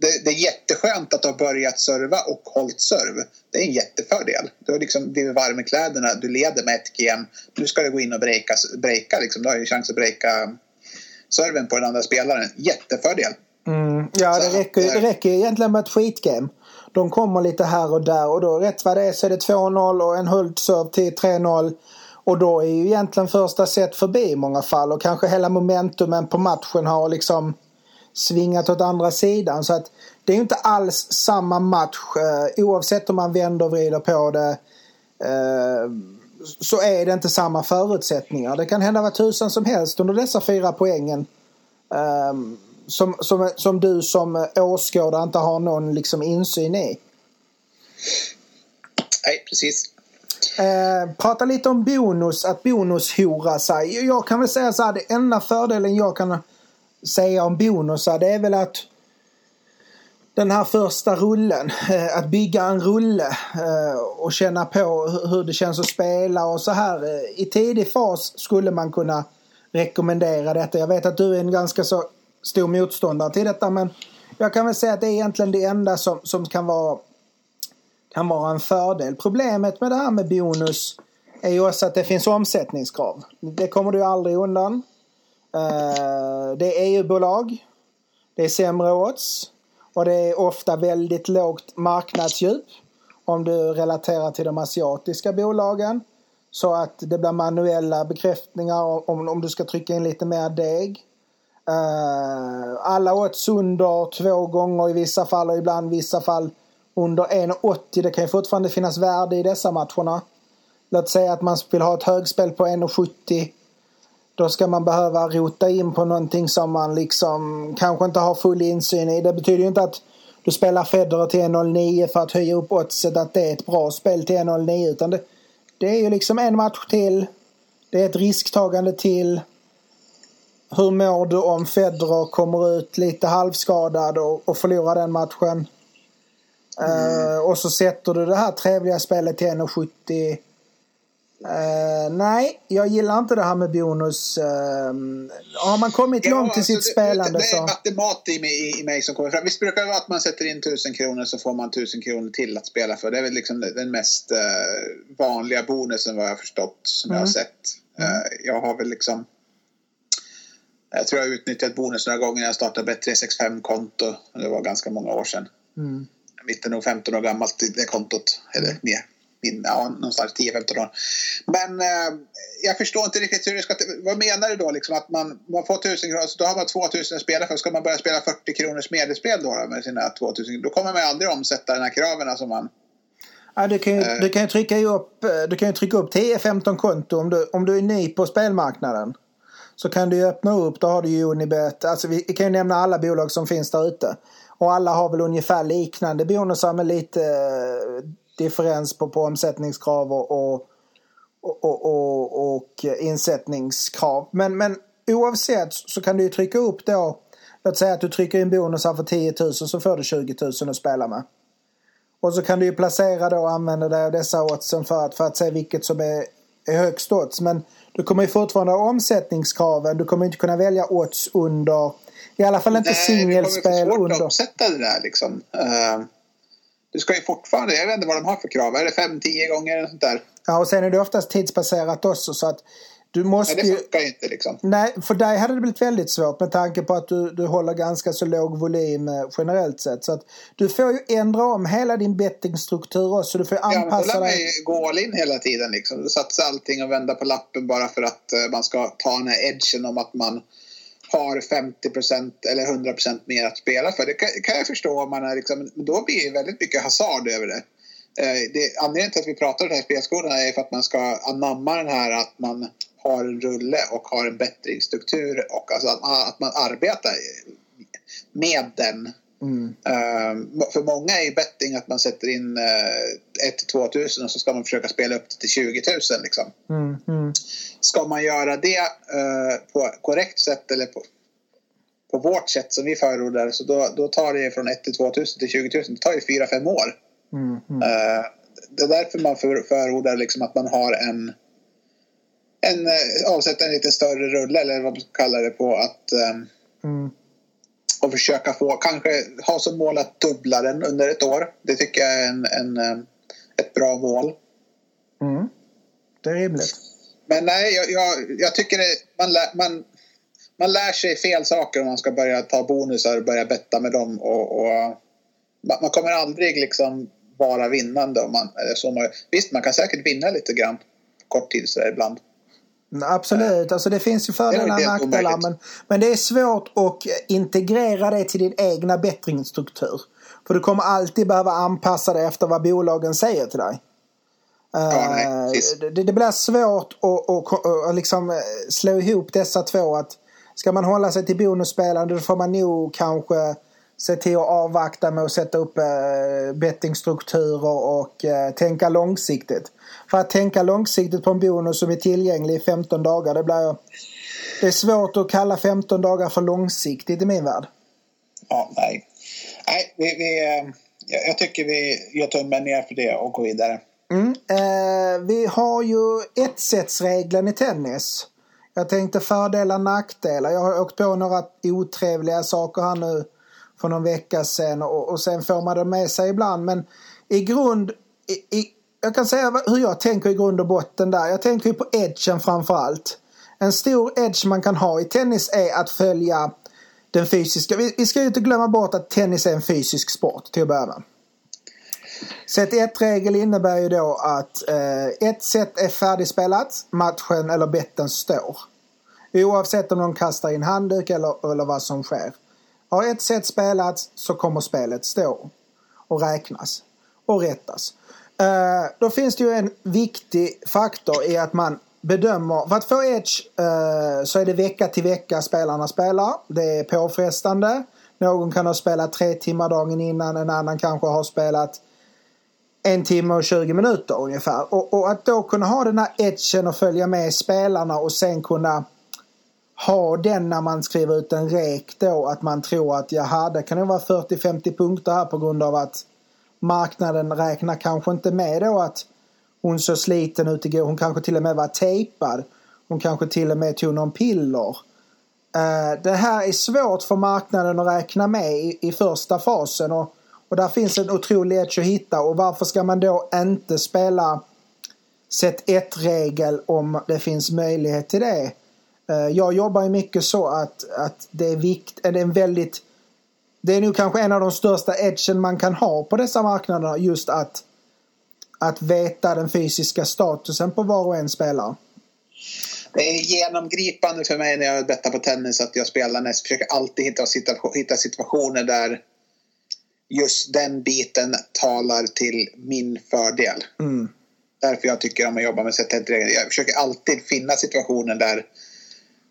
det, det, är jätteskönt att du har börjat serva och hållit serv. Det är en jättefördel. Du har liksom blivit varm i kläderna, du leder med ett game. Nu ska du gå in och breaka, breaka liksom. du har ju chans att breaka serven på den andra spelaren. Jättefördel. Mm, ja, det räcker, det räcker egentligen med ett skitgame. De kommer lite här och där och då rätt vad det är så är det 2-0 och en Hult-serve till 3-0. Och då är ju egentligen första set förbi i många fall och kanske hela momentumen på matchen har liksom svingat åt andra sidan. Så att det är inte alls samma match eh, oavsett om man vänder och vrider på det. Eh, så är det inte samma förutsättningar. Det kan hända vad tusan som helst under dessa fyra poängen. Ehm, som, som, som du som åskådare inte har någon liksom insyn i. Nej, precis. Eh, prata lite om bonus, att bonushora sig. Jag kan väl säga så här, det enda fördelen jag kan säga om bonusar det är väl att den här första rullen, eh, att bygga en rulle eh, och känna på hur det känns att spela och så här. Eh, I tidig fas skulle man kunna rekommendera detta. Jag vet att du är en ganska så stor motståndare till detta men jag kan väl säga att det är egentligen det enda som, som kan, vara, kan vara en fördel. Problemet med det här med bonus är ju också att det finns omsättningskrav. Det kommer du aldrig undan. Eh, det är EU-bolag. Det är sämre odds. Och det är ofta väldigt lågt marknadsdjup om du relaterar till de asiatiska bolagen. Så att det blir manuella bekräftningar om, om du ska trycka in lite mer deg. Uh, alla odds under två gånger i vissa fall och ibland vissa fall under 1,80. Det kan ju fortfarande finnas värde i dessa matcherna. Låt säga att man vill ha ett högspel på 1,70. Då ska man behöva rota in på någonting som man liksom kanske inte har full insyn i. Det betyder ju inte att du spelar Federer till 1,09 för att höja upp oddset att det är ett bra spel till 1,09 utan det, det är ju liksom en match till. Det är ett risktagande till. Hur mår du om Federer kommer ut lite halvskadad och, och förlorar den matchen? Mm. Uh, och så sätter du det här trevliga spelet till 1,70 Uh, nej, jag gillar inte det här med bonus. Uh, har man kommit ja, långt i alltså sitt det, spelande det, det så... Det är matematik i mig, i mig som kommer fram. Visst brukar det vara att man sätter in tusen kronor så får man tusen kronor till att spela för. Det är väl liksom den mest uh, vanliga bonusen vad jag har förstått som mm. jag har mm. sett. Mm. jag har väl liksom... Jag tror jag utnyttjat bonus några gånger när jag startade Bet365-konto. Det var ganska många år sedan. Mm. Mitten nog 15 år gammalt det kontot. Eller mer ja, någonstans 10-15 år. Men eh, jag förstår inte riktigt hur det ska... Vad menar du då? Liksom, att man, man får 1000 kronor, så då har man 2000 att spela för. Ska man börja spela 40 kronors medelsspel då, då med sina 2000 Då kommer man aldrig omsätta de här kraven som man... Ja, du, kan ju, eh, du kan ju trycka upp, eh, du kan ju trycka upp 10-15 konto om du, om du är ny på spelmarknaden. Så kan du öppna upp, då har du ju Unibet. Alltså vi kan ju nämna alla bolag som finns där ute. Och alla har väl ungefär liknande bonusar med lite eh, differens på, på omsättningskrav och, och, och, och, och insättningskrav. Men, men oavsett så kan du ju trycka upp då Låt säga att du trycker in bonusar för 10 000 så får du 20 000 att spela med. Och så kan du ju placera då och använda dig av dessa oddsen för att, för att se vilket som är, är högst odds. Men du kommer ju fortfarande ha omsättningskraven. Du kommer inte kunna välja odds under. I alla fall inte singelspel under. Det kommer svårt att omsätta det där liksom. Uh, du ska ju fortfarande, jag vet inte vad de har för krav, är det 5-10 gånger eller sånt där? Ja, och sen är det oftast tidsbaserat också så att du måste Nej, det funkar ju inte liksom. Nej, för dig hade det blivit väldigt svårt med tanke på att du, du håller ganska så låg volym eh, generellt sett. Så att du får ju ändra om hela din bettingstruktur också. Du får anpassa ja, dig. Ja, gå all in hela tiden liksom. Satsa allting och vända på lappen bara för att uh, man ska ta den här edgen om att man har 50% eller 100% mer att spela för. Det kan, kan jag förstå om man är liksom, då blir det väldigt mycket hasard över det. Eh, det anledningen till att vi pratar om den här spelskolan är för att man ska anamma den här att man har en rulle och har en bättringsstruktur och alltså att, man, att man arbetar med den. Mm. Uh, för många är ju betting att man sätter in uh, 1 till 2 tusen och så ska man försöka spela upp det till 20 000 liksom. Mm. Mm. Ska man göra det uh, på korrekt sätt eller på, på vårt sätt som vi förordar så då, då tar det från 1 till 2 tusen till 20 000. Det tar ju 4-5 år. Mm, mm. Uh, det är därför man för, förordar liksom att man har en, en uh, avsätta en lite större rulle eller vad man kallar det på att um, mm. och försöka få, kanske ha som mål att dubbla den under ett år. Det tycker jag är en, en, um, ett bra mål. Mm. Det är rimligt. Men nej, jag, jag, jag tycker det, man, man man lär sig fel saker om man ska börja ta bonusar och börja betta med dem. Och, och man kommer aldrig liksom vara vinnande. Om man, så man, visst, man kan säkert vinna lite grann kort tid så ibland. Absolut, alltså det finns ju fördelar och nackdelar men, men det är svårt att integrera det till din egna bättringsstruktur. För du kommer alltid behöva anpassa dig efter vad bolagen säger till dig. Ja, nej, det, det, blir svårt att, att, att, att liksom slå ihop dessa två. Att ska man hålla sig till bonusspelande då får man nog kanske se till att avvakta med att sätta upp äh, bettingstrukturer och äh, tänka långsiktigt. För att tänka långsiktigt på en bonus som är tillgänglig i 15 dagar, det blir... Det är svårt att kalla 15 dagar för långsiktigt i min värld. Ja, nej. Nej, vi, vi, jag tycker vi gör tummen ner för det och går vidare. Mm. Eh, vi har ju ett-sättsregeln i tennis. Jag tänkte fördelar nackdelar. Jag har åkt på några otrevliga saker här nu för någon vecka sedan och, och sen får man det med sig ibland. Men i grund, i, i, jag kan säga hur jag tänker i grund och botten där. Jag tänker ju på edgen framför allt. En stor edge man kan ha i tennis är att följa den fysiska. Vi, vi ska ju inte glömma bort att tennis är en fysisk sport till att börja med. Set 1-regel innebär ju då att eh, ett set är färdigspelat, matchen eller betten står. Oavsett om de kastar in handduk eller, eller vad som sker. Har ett set spelats så kommer spelet stå och räknas och rättas. Uh, då finns det ju en viktig faktor i att man bedömer. För att få edge uh, så är det vecka till vecka spelarna spelar. Det är påfrestande. Någon kan ha spelat tre timmar dagen innan, en annan kanske har spelat en timme och 20 minuter ungefär. Och, och att då kunna ha den här edgen och följa med spelarna och sen kunna ha den när man skriver ut en rek då att man tror att jaha, det kan ju vara 40-50 punkter här på grund av att marknaden räknar kanske inte med då att hon såg sliten ut igår. Hon kanske till och med var tejpad. Hon kanske till och med tog någon piller. Eh, det här är svårt för marknaden att räkna med i, i första fasen och, och där finns en otrolig edge att hitta och varför ska man då inte spela set 1-regel om det finns möjlighet till det? Uh, jag jobbar ju mycket så att, att det är vikt, det är en väldigt det är nog kanske en av de största edgen man kan ha på dessa marknader. Just att, att veta den fysiska statusen på var och en spelare. Det är genomgripande för mig när jag bettar på tennis att jag spelar näst. Försöker alltid hitta, hitta situationer där just den biten talar till min fördel. Mm. Därför jag tycker om att jobba med set Jag försöker alltid finna situationer där Eh,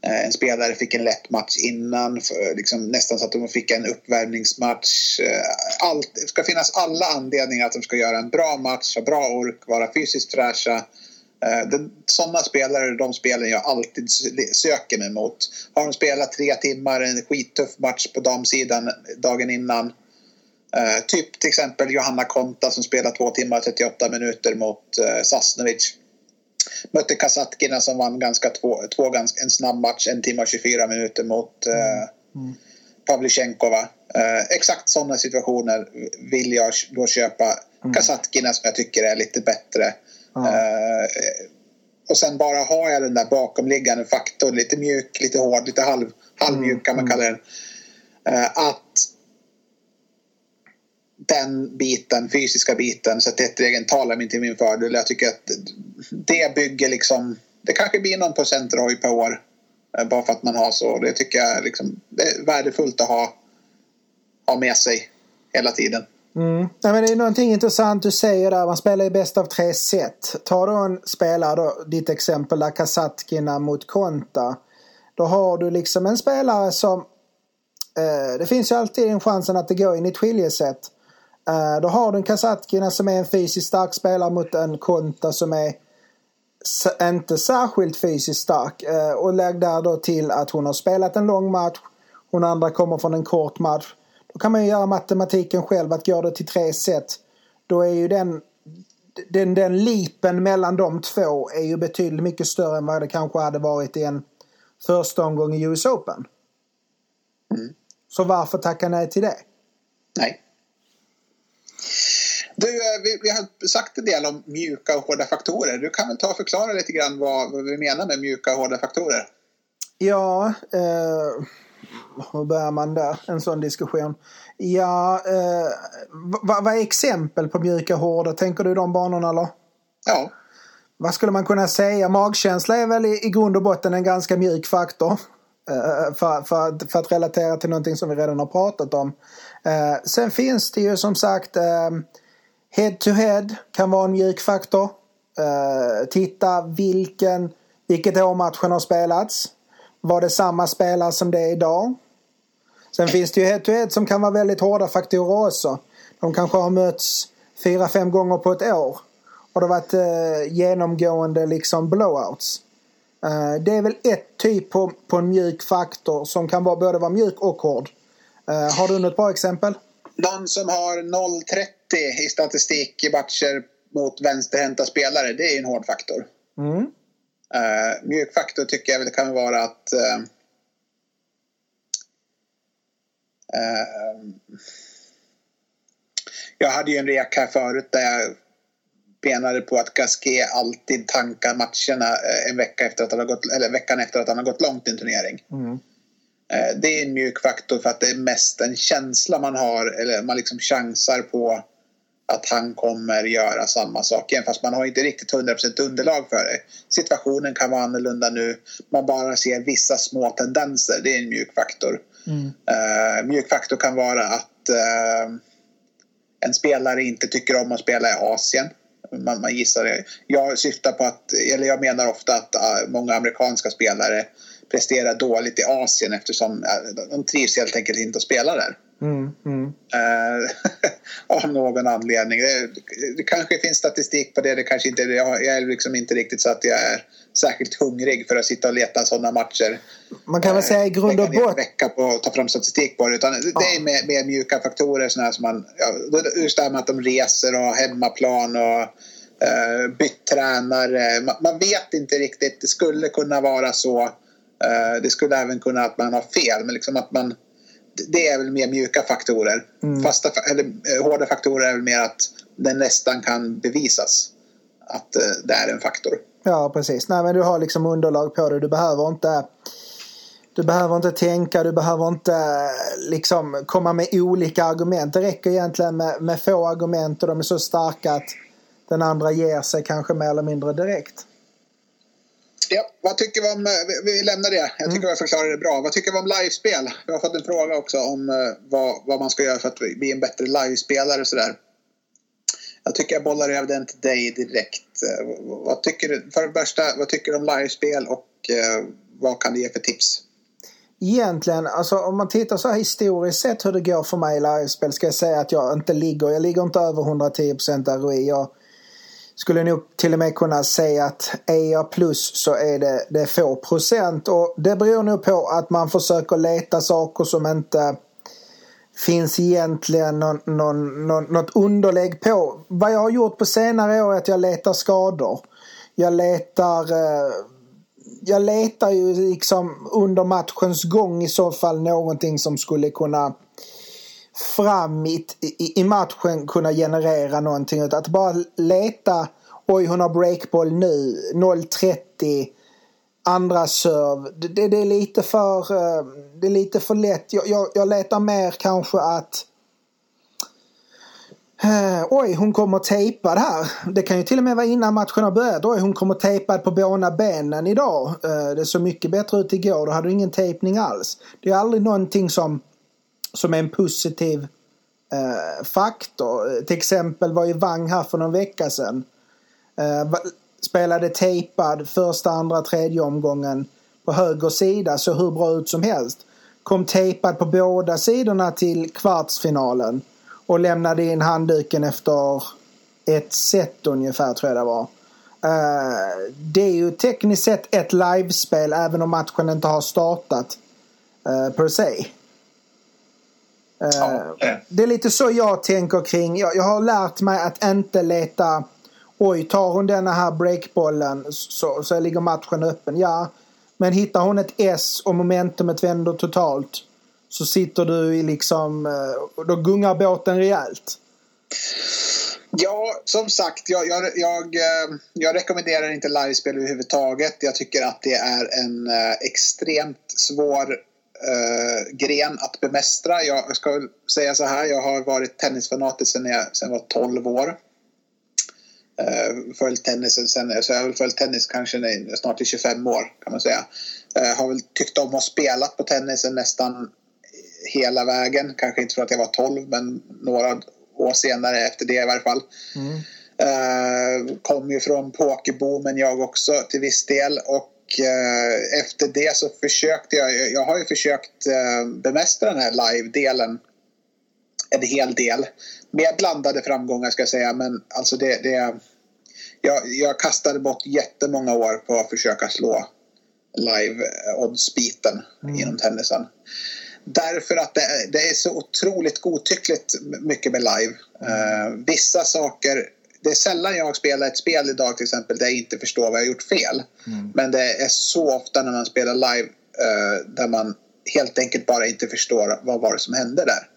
Eh, en spelare fick en lätt match innan, liksom nästan så att de fick en uppvärmningsmatch. Eh, allt, det ska finnas alla anledningar att de ska göra en bra match, ha bra ork, vara fysiskt fräscha. Eh, sådana spelare de spelen jag alltid söker mig mot. Har de spelat tre timmar, en skittuff match på damsidan dagen innan. typ till exempel Johanna Konta som spelar två timmar och 38 minuter mot Sasnovic mötte Kasatkina som vann ganska två, två ganska, en snabb match, en timme och 24 minuter mot mm. eh, mm. Pavlychenkova. Eh, exakt sådana situationer vill jag då köpa mm. Kasatkina som jag tycker är lite bättre. Mm. Eh, och sen bara har jag den där bakomliggande faktorn, lite mjuk, lite hård, lite halv, halvmjuk kan man mm. kalla den. Eh, att den biten, fysiska biten, så att ett talar mig till min fördel. Jag tycker att det bygger liksom, det kanske blir någon procent ROI per år. Eh, bara för att man har så. Det tycker jag liksom, det är värdefullt att ha, ha med sig hela tiden. Mm. Ja, men det är någonting intressant du säger där. Man spelar i bäst av tre set. Ta då en spelare, då, ditt exempel där Kasatkina mot Konta. Då har du liksom en spelare som... Eh, det finns ju alltid en chansen att det går in i ett skiljeset. Uh, då har du en Kasatkina som är en fysiskt stark spelare mot en Konta som är inte särskilt fysiskt stark. Uh, och lägg där då till att hon har spelat en lång match. Hon andra kommer från en kort match. Då kan man ju göra matematiken själv att går det till tre set. Då är ju den, den, den lipen mellan de två är ju betydligt mycket större än vad det kanske hade varit i en första omgång i US Open. Mm. Så varför tacka nej till det? Nej. Du, eh, vi, vi, har sagt en del om mjuka och hårda faktorer. Du kan väl ta och förklara lite grann vad, vad vi menar med mjuka och hårda faktorer? Ja, eh, hur börjar man där? En sån diskussion. Ja, eh, vad, vad är exempel på mjuka hårda? Tänker du de banorna eller? Ja. Vad skulle man kunna säga? Magkänsla är väl i, i grund och botten en ganska mjuk faktor. Eh, för, för, för, att relatera till någonting som vi redan har pratat om. Eh, sen finns det ju som sagt head to head kan vara en mjuk faktor. Eh, titta vilken, vilket år matchen har spelats. Var det samma spelare som det är idag? Sen finns det ju head to head som kan vara väldigt hårda faktorer också. De kanske har mötts fyra, fem gånger på ett år. Och det har varit eh, genomgående liksom blowouts. Eh, det är väl ett typ på, på en mjuk faktor som kan vara, både vara mjuk och hård. Eh, har du något bra exempel? Någon som har 0,30 i statistik i matcher mot vänsterhänta spelare, det är en hård faktor. Mm. Uh, mjuk faktor tycker jag väl kan vara att uh, uh, jag hade ju en rek här förut där jag benade på att Gasquet alltid tankar matcherna en vecka efter att han har gått, eller veckan efter att han har gått långt i en turnering. Mm. Det är en mjuk faktor för att det är mest en känsla man har, eller man liksom chansar på att han kommer göra samma sak igen fast man har inte riktigt 100% underlag för det. Situationen kan vara annorlunda nu. Man bara ser vissa små tendenser. Det är en mjuk faktor. Mm. Uh, mjuk faktor kan vara att uh, en spelare inte tycker om att spela i Asien. Man, man gissar det. Jag syftar på att, eller jag menar ofta att uh, många amerikanska spelare presterar dåligt i Asien eftersom de trivs helt enkelt inte att spela där. Mm, mm. Uh, av någon anledning. Det, det, kanske finns statistik på det, det kanske inte jag, jag är liksom inte riktigt så att jag är särskilt hungrig för att sitta och leta sådana matcher. Man kan väl uh, säga i grund och botten... vecka på att ta fram statistik på det. Utan ja. det är med, med mjuka faktorer såna som man... Ja, just det här med att de reser och har hemmaplan och uh, bytt tränare. Man, man, vet inte riktigt. Det skulle kunna vara så. det skulle även kunna att man har fel, men liksom att man det är väl mer mjuka faktorer. Mm. Fasta, eller, eh, hårda faktorer är väl mer att det nästan kan bevisas att eh, det är en faktor. Ja, precis. Nej, men du har liksom underlag på det. Du behöver inte du behöver inte tänka, du behöver inte eh, liksom komma med olika argument. Det räcker egentligen med, med få argument och de är så starka att den andra ger sig kanske mer eller mindre direkt. Ja, vad tycker vi om, vi lämnar det. Jag tycker mm. jag förklarade det bra. Vad tycker vi om livespel? Vi har fått en fråga också om eh, vad, vad man ska göra för att bli en bättre livespelare sådär. Jag tycker jag bollar över den till dig direkt. Eh, vad tycker du, för det första, vad tycker du om livespel och eh, vad kan du ge för tips? Egentligen, alltså om man tittar så här historiskt sett hur det går för mig i livespel ska jag säga att jag inte ligger, jag ligger inte över 110% ROI. Jag, skulle nog till och med kunna säga att är jag plus så är det, det är få procent. Och det beror nog på att man försöker leta saker som inte finns egentligen någon, någon, någon, något underlägg på. Vad jag har gjort på senare år är att jag letar skador. Jag letar eh, jag letar ju liksom under matchens gång i så fall någonting som skulle kunna fram i, i, i matchen kunna generera någonting. Utan Att bara leta, oj hon har breakboll nu, 0.30, andra serv. Det, det, det, är lite för, eh, det är lite för lätt. Jag, jag, jag letar mer kanske att Uh, oj, hon kommer tejpad här. Det kan ju till och med vara innan matchen har börjat. Oj, hon kommer tejpad på båda benen idag. Uh, det såg mycket bättre ut igår. Då hade du ingen tejpning alls. Det är aldrig någonting som som är en positiv eh, faktor. Till exempel var ju Wang här för någon vecka sedan. Eh, spelade tejpad första, andra, tredje omgången på höger sida. Så hur bra ut som helst. Kom tejpad på båda sidorna till kvartsfinalen. Och lämnade in handduken efter ett set ungefär tror jag det var. Uh, det är ju tekniskt sett ett livespel även om matchen inte har startat uh, per se. Ja, det. är lite så jag tänker kring. Jag, jag har lärt mig att inte leta Oj, tar hon denna här breakbollen så, så ligger matchen öppen. Ja, men hittar hon ett S och momentumet vänder totalt så sitter du i liksom... Eh, då gungar båten rejält. Ja, som sagt, jag, jag, jag, eh, jag rekommenderar inte livespel överhuvudtaget. Jag tycker att det är en eh, extremt svår uh, gren att bemästra. Jag ska säga så här, jag har varit tennisfanatisk sedan jag, sedan jag var 12 år. Uh, följt tennisen sen, så jag har väl följt tennis kanske snart i 25 år kan man säga. Uh, har väl tyckt om att spela på tennisen nästan hela vägen. Kanske inte för att jag var 12 men några år senare efter det i varje fall. Mm. Uh, kom ju från pokerboomen jag också till viss del och uh, efter det så försökte jag, jag har ju försökt uh, bemästra den här live-delen en hel del. Med blandade framgångar ska jag säga men alltså det, det jag, jag kastade bort jättemånga år på att försöka slå live-odds-biten mm. inom tennisen. Därför att det, det, är så otroligt godtyckligt mycket med live. Uh, vissa saker det är sällan jag spelar ett spel idag till exempel där jag inte förstår vad jag gjort fel. Mm. Men det är så ofta när man spelar live uh, där man helt enkelt bara inte förstår vad var det som hände där.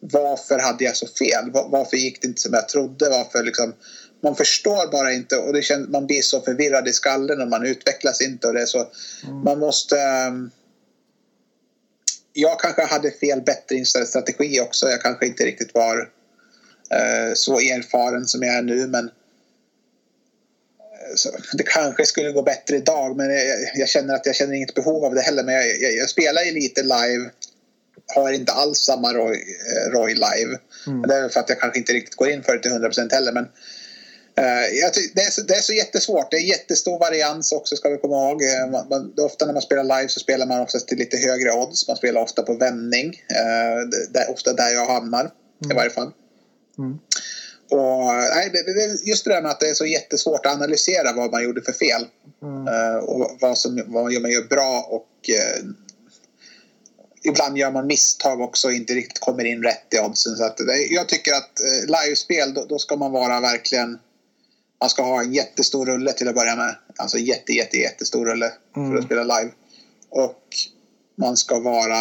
Varför hade jag så fel? Var, varför gick det inte som jag trodde? Varför liksom, man förstår bara inte och det känns, man blir så förvirrad i skallen och man utvecklas inte. Och det så, mm. Man måste um, jag kanske hade fel bättringsstrategi också. Jag kanske inte riktigt var så erfaren som jag är nu. Men eh, så, det kanske skulle gå bättre idag men jag, jag, känner att jag känner inget behov av det heller. Men jag, jag, jag spelar ju lite live. Har inte alls samma Roy, eh, Roy live. Mm. Det är för att jag kanske inte riktigt går in för det till 100% heller. Men Uh, det, är så, det är så jättesvårt. Det är jättestor varians också ska vi komma ihåg. Man, man, ofta när man spelar live så spelar man oftast till lite högre odds. Man spelar ofta på vändning. Uh, det, är ofta där jag hamnar mm. i varje fall. Mm. Och, nej, just det där med att det är så jättesvårt att analysera vad man gjorde för fel. Mm. och vad, som, vad man gör bra och ibland gör man misstag också och inte riktigt kommer in rätt i oddsen. Så att, jag tycker att livespel då, då ska man vara verkligen man ska ha en jättestor rulle till att börja med. Alltså jätte, jätte, jättestor rulle mm. för att spela live. Och man ska vara...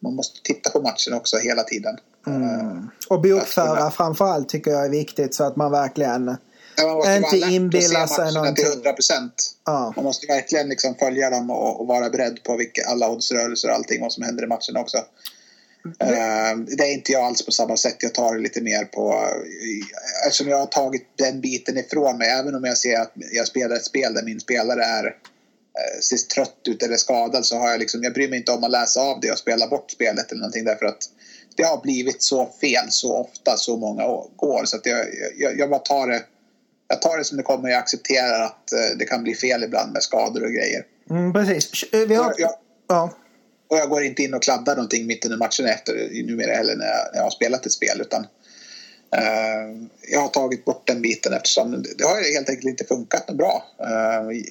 Man måste titta på matchen också hela tiden. Mm. Och bokföra framförallt tycker jag är viktigt så att man verkligen ja, inte inbillar sig någonting. till 100 procent. Ja. Man måste verkligen liksom följa dem och, och vara beredd på vilka, alla oddsrörelser och allting vad som händer i matchen också. Mm. Det är inte jag alls på samma sätt. Jag tar det lite mer på... Eftersom jag har tagit den biten ifrån mig. Även om jag ser att jag spelar ett spel där min spelare är eh, ser trött ut eller skadad så har jag liksom, jag bryr mig inte om att läsa av det och spela bort spelet eller någonting därför att det har blivit så fel så ofta så många år så att jag, jag, jag bara tar det jag tar det som det kommer. Jag accepterar att eh, det kan bli fel ibland med skador och grejer. Mm, precis. Vi har... jag, ja. Och jag går inte in och kladdar någonting mitt under matchen efter numera heller när jag, när jag har spelat ett spel. Utan uh, jag har tagit bort den biten eftersom det har helt enkelt inte funkat bra. Uh,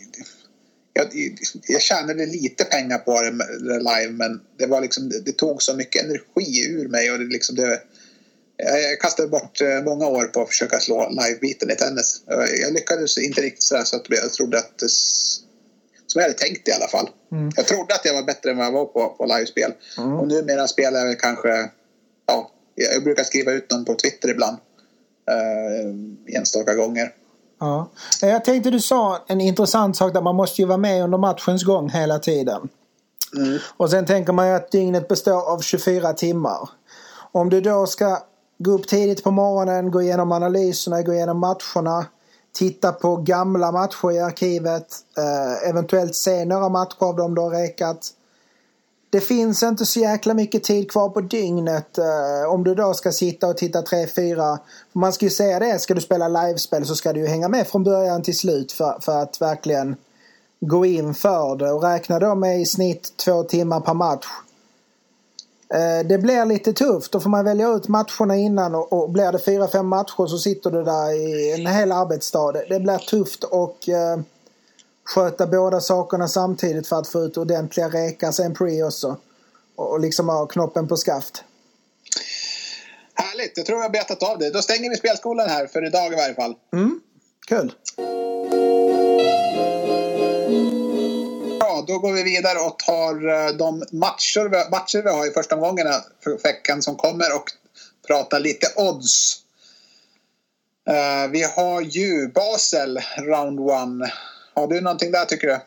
jag, jag tjänade lite pengar på det, live men det, var liksom, det, tog så mycket energi ur mig. och det, liksom det, jag kastade bort eh, många år på att försöka slå live-biten i tennis. Jag lyckades inte riktigt så, så att jag trodde att det som jag hade tänkt i alla fall. Mm. Jag trodde att jag var bättre än vad jag var på, på livespel. Mm. Och numera spelar jag kanske... Ja, jag brukar skriva ut dem på Twitter ibland. Uh, enstaka gånger. Ja. Jag tänkte du sa en intressant sak där man måste ju vara med under matchens gång hela tiden. Mm. Och sen tänker man ju att dygnet består av 24 timmar. Om du då ska gå upp tidigt på morgonen, gå igenom analyserna, gå igenom matcherna titta på gamla matcher i arkivet, eh, eventuellt se några matcher av dem du har rekat. Det finns inte så jäkla mycket tid kvar på dygnet eh, om du då ska sitta och titta 3-4. Man ska ju säga det, ska du spela livespel så ska du ju hänga med från början till slut för, för att verkligen gå in för det och räkna då med i snitt två timmar per match. Eh, det blir lite tufft. Då får man välja ut matcherna innan och, och blir det fyra, fem matcher så sitter du där i en hel arbetsdag. Det, det blir tufft och eh, sköta båda sakerna samtidigt för att få ut ordentliga rekar sen pre också. Och, liksom ha knoppen på skaft. Härligt, jag tror jag har betat av det. Då stänger vi spelskolan här för idag i varje fall. Mm, kul. då går vi vidare och tar eh, de matcher, matcher vi har i första omgången för veckan som kommer och pratar lite odds. Uh, vi har ju Basel, round one. Har du någonting där tycker du?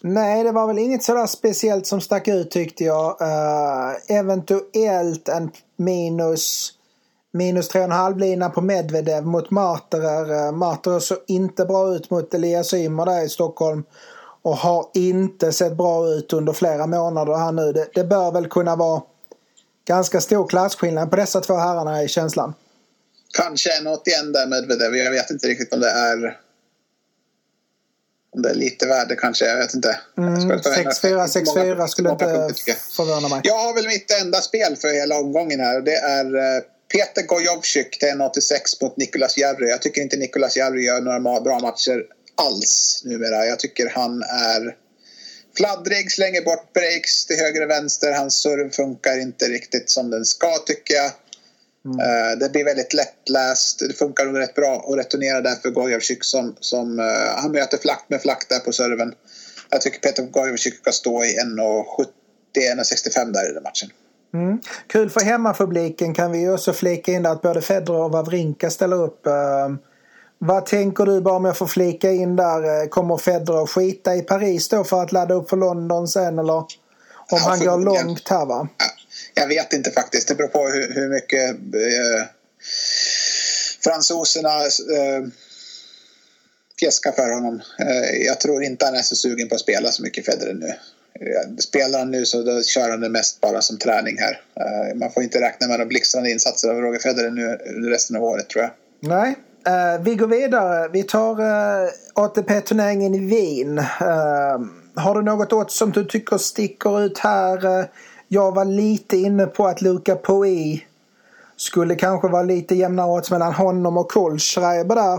Nej, det var väl inget sådär speciellt som stack ut tyckte jag. Uh, eventuellt en minus minus 3,5 lina på Medvedev mot Marterer. Uh, Marterer såg inte bra ut mot Elias Ymer där i Stockholm. Och har inte sett bra ut under flera månader här nu. Det, det bör väl kunna vara ganska stor klasskillnad på dessa två herrarna i känslan. Kanske en 81 där Medvedev. Jag vet inte riktigt om det är om det är lite värde kanske, jag vet inte. Mm, 6-4, 6-4 skulle inte förvåna mig. Jag har väl mitt enda spel för hela omgången här och det är eh, Peter Gojovcik till 1,86 mot Nicolas Järry. Jag tycker inte Nicolas Järry gör några bra matcher alls numera. Jag tycker han är fladdrig, slänger bort breaks till höger och vänster. Hans serve funkar inte riktigt som den ska tycker jag. Mm. Uh, det blir väldigt lättläst. Det funkar nog rätt bra att returnera där för Gojavcik som, som uh, han möter flakt med flakt där på serven. Jag tycker Peter Gojavcik ska stå i 1,70-1,65 där i den matchen. Mm. Kul för hemmapubliken kan vi också flika in att både Federer och Wawrinka ställer upp. Uh, vad tänker du, bara om jag får flika in där, kommer Federer att skita i Paris då för att ladda upp för London sen eller? Om ja, han går långt här va? Ja jag vet inte faktiskt. Det beror på hur, hur mycket eh, fransoserna eh, fjäskar för honom. Eh, jag tror inte han är så sugen på att spela så mycket Federer nu. Eh, spelar han nu så då kör han det mest bara som träning här. Eh, man får inte räkna med några blixtrande insatser av Roger Federer nu resten av året tror jag. Nej, Uh, vi går vidare. Vi tar eh, uh, ATP-turneringen i Wien. Uh, har du något åt som du tycker sticker ut här? Jag var lite inne på att Luca Poi skulle kanske vara lite jämnare åt mellan honom och Kohlschreiber där.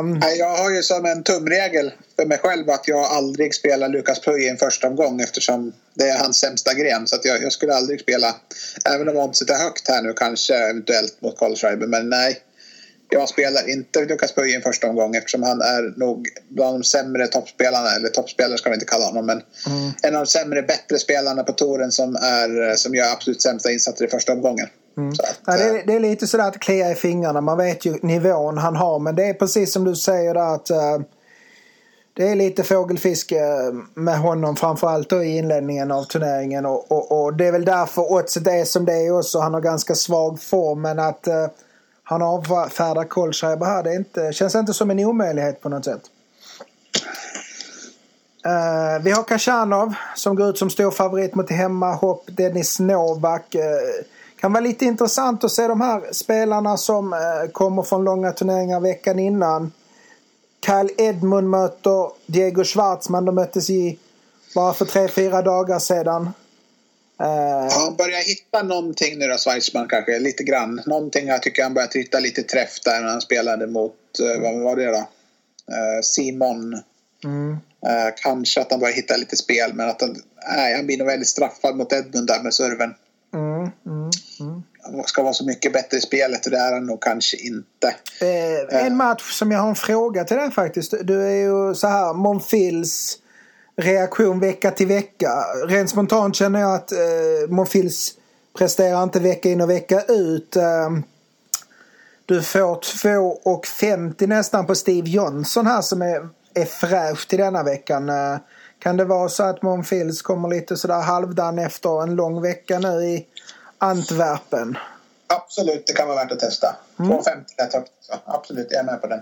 Um... Jag har ju som en tumregel för mig själv att jag aldrig spelar Lukas Pui i en första omgång eftersom det är hans sämsta gren. Så att jag, jag skulle aldrig spela, även om oddset är högt här nu kanske eventuellt mot Kohlschreiber. Men nej, jag spelar inte Lukas Puj i en första omgång eftersom han är nog bland de sämre toppspelarna, eller toppspelare ska vi inte kalla honom, men mm. en av de sämre, bättre spelarna på touren som, är, som gör absolut sämsta insatser i första omgången. Mm. Att, ja, det, är, det, är, lite sådär att klia i fingrarna. Man vet ju nivån han har, men det är precis som du säger där att uh, det är lite fågelfiske med honom framförallt då i inledningen av turneringen och, och, och, det är väl därför oddset är som det är också. Han har ganska svag form men att uh, han avfärdar Kolschreiber här. Det inte, känns inte som en omöjlighet på något sätt. Uh, vi har Kashanov som går ut som stor favorit mot hemmahopp. Dennis Novak. Uh, kan vara lite intressant att se de här spelarna som uh, kommer från långa turneringar veckan innan. Kyle Edmund möter Diego Schwartzman. De möttes i bara för tre, fyra dagar sedan. Uh, han börjar hitta någonting nu då, Schweizman kanske, lite grann. Någonting jag tycker han börjat hitta lite träff där när han spelade mot, uh, vad var det då? Uh, Simon. Mm. Uh, kanske att han börjar hitta lite spel men att han, nej, han blir nog väldigt straffad mot Edmund där med serven. Mm, mm, mm. Han ska vara så mycket bättre i spelet och det är han nog kanske inte. en match som jag har en fråga till dig faktiskt. Du är ju så här, Monfils reaktion vecka till vecka. Rent spontant känner jag att eh, Monfils presterar inte vecka in och vecka ut. Eh, du får 2,50 nästan på Steve Johnson här som är, är fräsch till denna veckan. Eh, kan det vara så att Monfils kommer lite sådär halvdan efter en lång vecka nu i Antwerpen? Absolut, det kan vara värt att testa. Mm. är högt. Absolut, jag är med på den.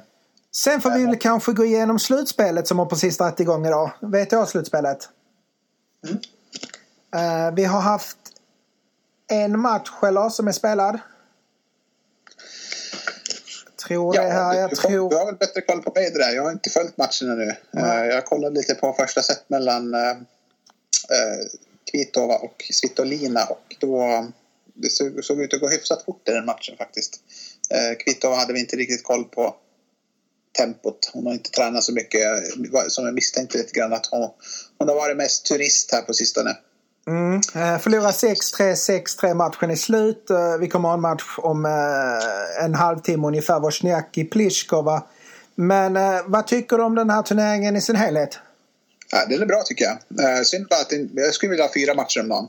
Sen får vi väl kanske gå igenom slutspelet som har precis dragit igång idag. VTA-slutspelet. Mm. Uh, vi har haft en match eller som är spelad. Tror ja, det här. Jag du, tror... du har väl bättre koll på mig det där. Jag har inte följt matcherna nu. Mm. jag kollade lite på första set mellan uh, Kvitova och Svitolina och då det såg, såg ut att gå hyfsat fort i den matchen faktiskt. Uh, Kvitova hade vi inte riktigt koll på tempot. Hon har inte tränat så mycket. Som jag misstänkte lite grann att hon, hon har varit mest turist här på sistone. Mm. Eh, förlorar 6-3, 6-3 matchen är slut. Eh, vi kommer ha en match om eh, en halvtimme ungefär. Wozniacki Pliskova. Men vad tycker du om den här turneringen i sin helhet? Ja, den är bra tycker jag. Synd bara att jag skulle vilja ha fyra matcher om dagen.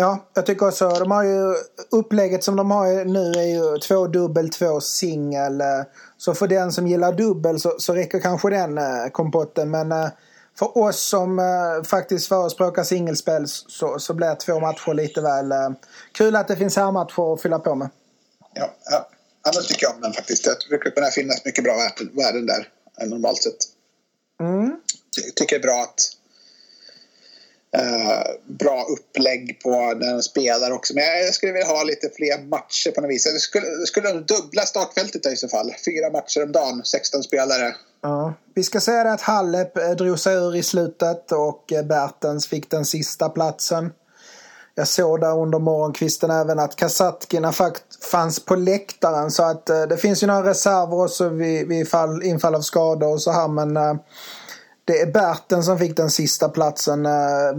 Ja, jag tycker också. De har ju, upplägget som de har nu är ju två dubbel, två singel. Så för den som gillar dubbel så, så räcker kanske den eh, kompotten. Men eh, för oss som eh, faktiskt förespråkar singelspel så, så blir två matcher lite väl... Kul att det finns här matcher att fylla på med. Ja, ja. annars tycker jag om den faktiskt. Jag brukar kunna finnas mycket bra värden där normalt sett. Mm. Jag tycker det är bra att Uh, bra upplägg på när de spelar också. Men jag skulle vilja ha lite fler matcher på något vis. Jag skulle, skulle dubbla startfältet i så fall. Fyra matcher om dagen, 16 spelare. Ja. Vi ska säga det att Halep eh, drog sig ur i slutet och eh, Bertens fick den sista platsen. Jag såg där under morgonkvisten även att Kasatkina fanns på läktaren så att det finns ju några reserver också vid, vid fall, infall av skador och så här men det är Berten som fick den sista platsen. Eh,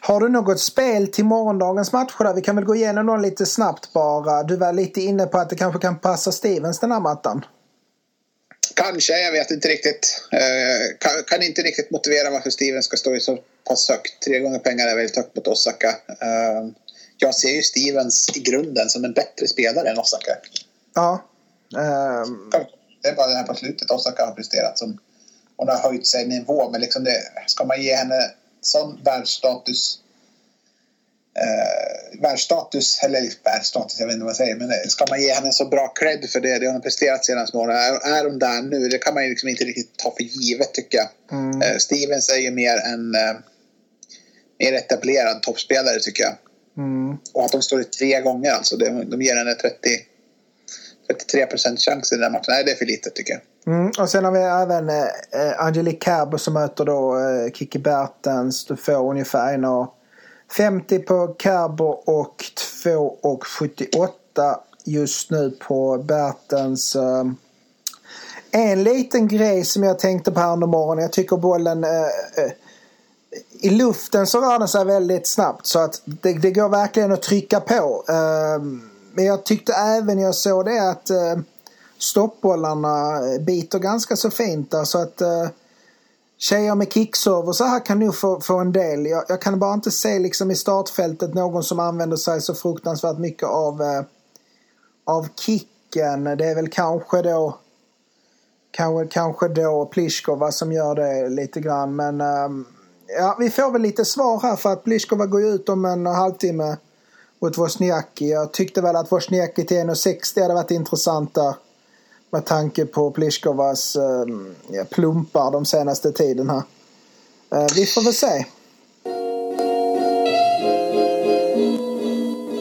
har du något spel till morgondagens matcher? Där? Vi kan väl gå igenom dem lite snabbt bara. Du var lite inne på att det kanske kan passa Stevens den här mattan. Kanske, jag vet inte riktigt. Eh, kan, kan, inte riktigt motivera varför Stevens ska stå i så pass högt. Tre gånger pengar är väldigt högt mot Osaka. Eh, jag ser ju Stevens i grunden som en bättre spelare än Osaka. Ja. Um... Det är bara det här på slutet Osaka har presterat som hon har höjt sig nivå. Men liksom det, ska man ge henne sån världsstatus eh, världsstatus, eller världsstatus, jag vet inte vad jag säger, men ska man ge henne så bra cred för det, det hon har presterat senaste åren, är, är hon där nu? Det kan man ju liksom inte riktigt ta för givet tycker jag. Mm. Eh, Stevens är ju mer en eh, mer etablerad toppspelare tycker jag. Mm. Och att de står i tre gånger alltså, det, de ger henne 30 33 procent chans i den matchen. Nej, det är för lite tycker jag. Mm, och sen har vi även eh, Angelique Kerber som möter då eh, Kiki Bertens. Du får ungefär 1,50 på Kerber och 2,78 just nu på Bertens. Eh, en liten grej som jag tänkte på här under morgonen. Jag tycker bollen eh, eh, i luften så rör den sig väldigt snabbt så att det, det går verkligen att trycka på. Eh, men jag tyckte även jag såg det att eh, stoppbollarna biter ganska så fint där så att eh, tjejer med kickserver så här kan nog få, få en del. Jag, jag, kan bara inte se liksom i startfältet någon som använder sig så fruktansvärt mycket av, eh, av kicken. Det är väl kanske då kanske, kanske då Pliskova som gör det lite grann men eh, ja, vi får väl lite svar här för att Pliskova går ut om en halvtimme mot Wozniacki. Jag tyckte väl att Wozniacki till 1,60 hade varit intressant där. Med tanke på Pliskovas eh, plumpar de senaste tiden här. Eh, vi får väl se.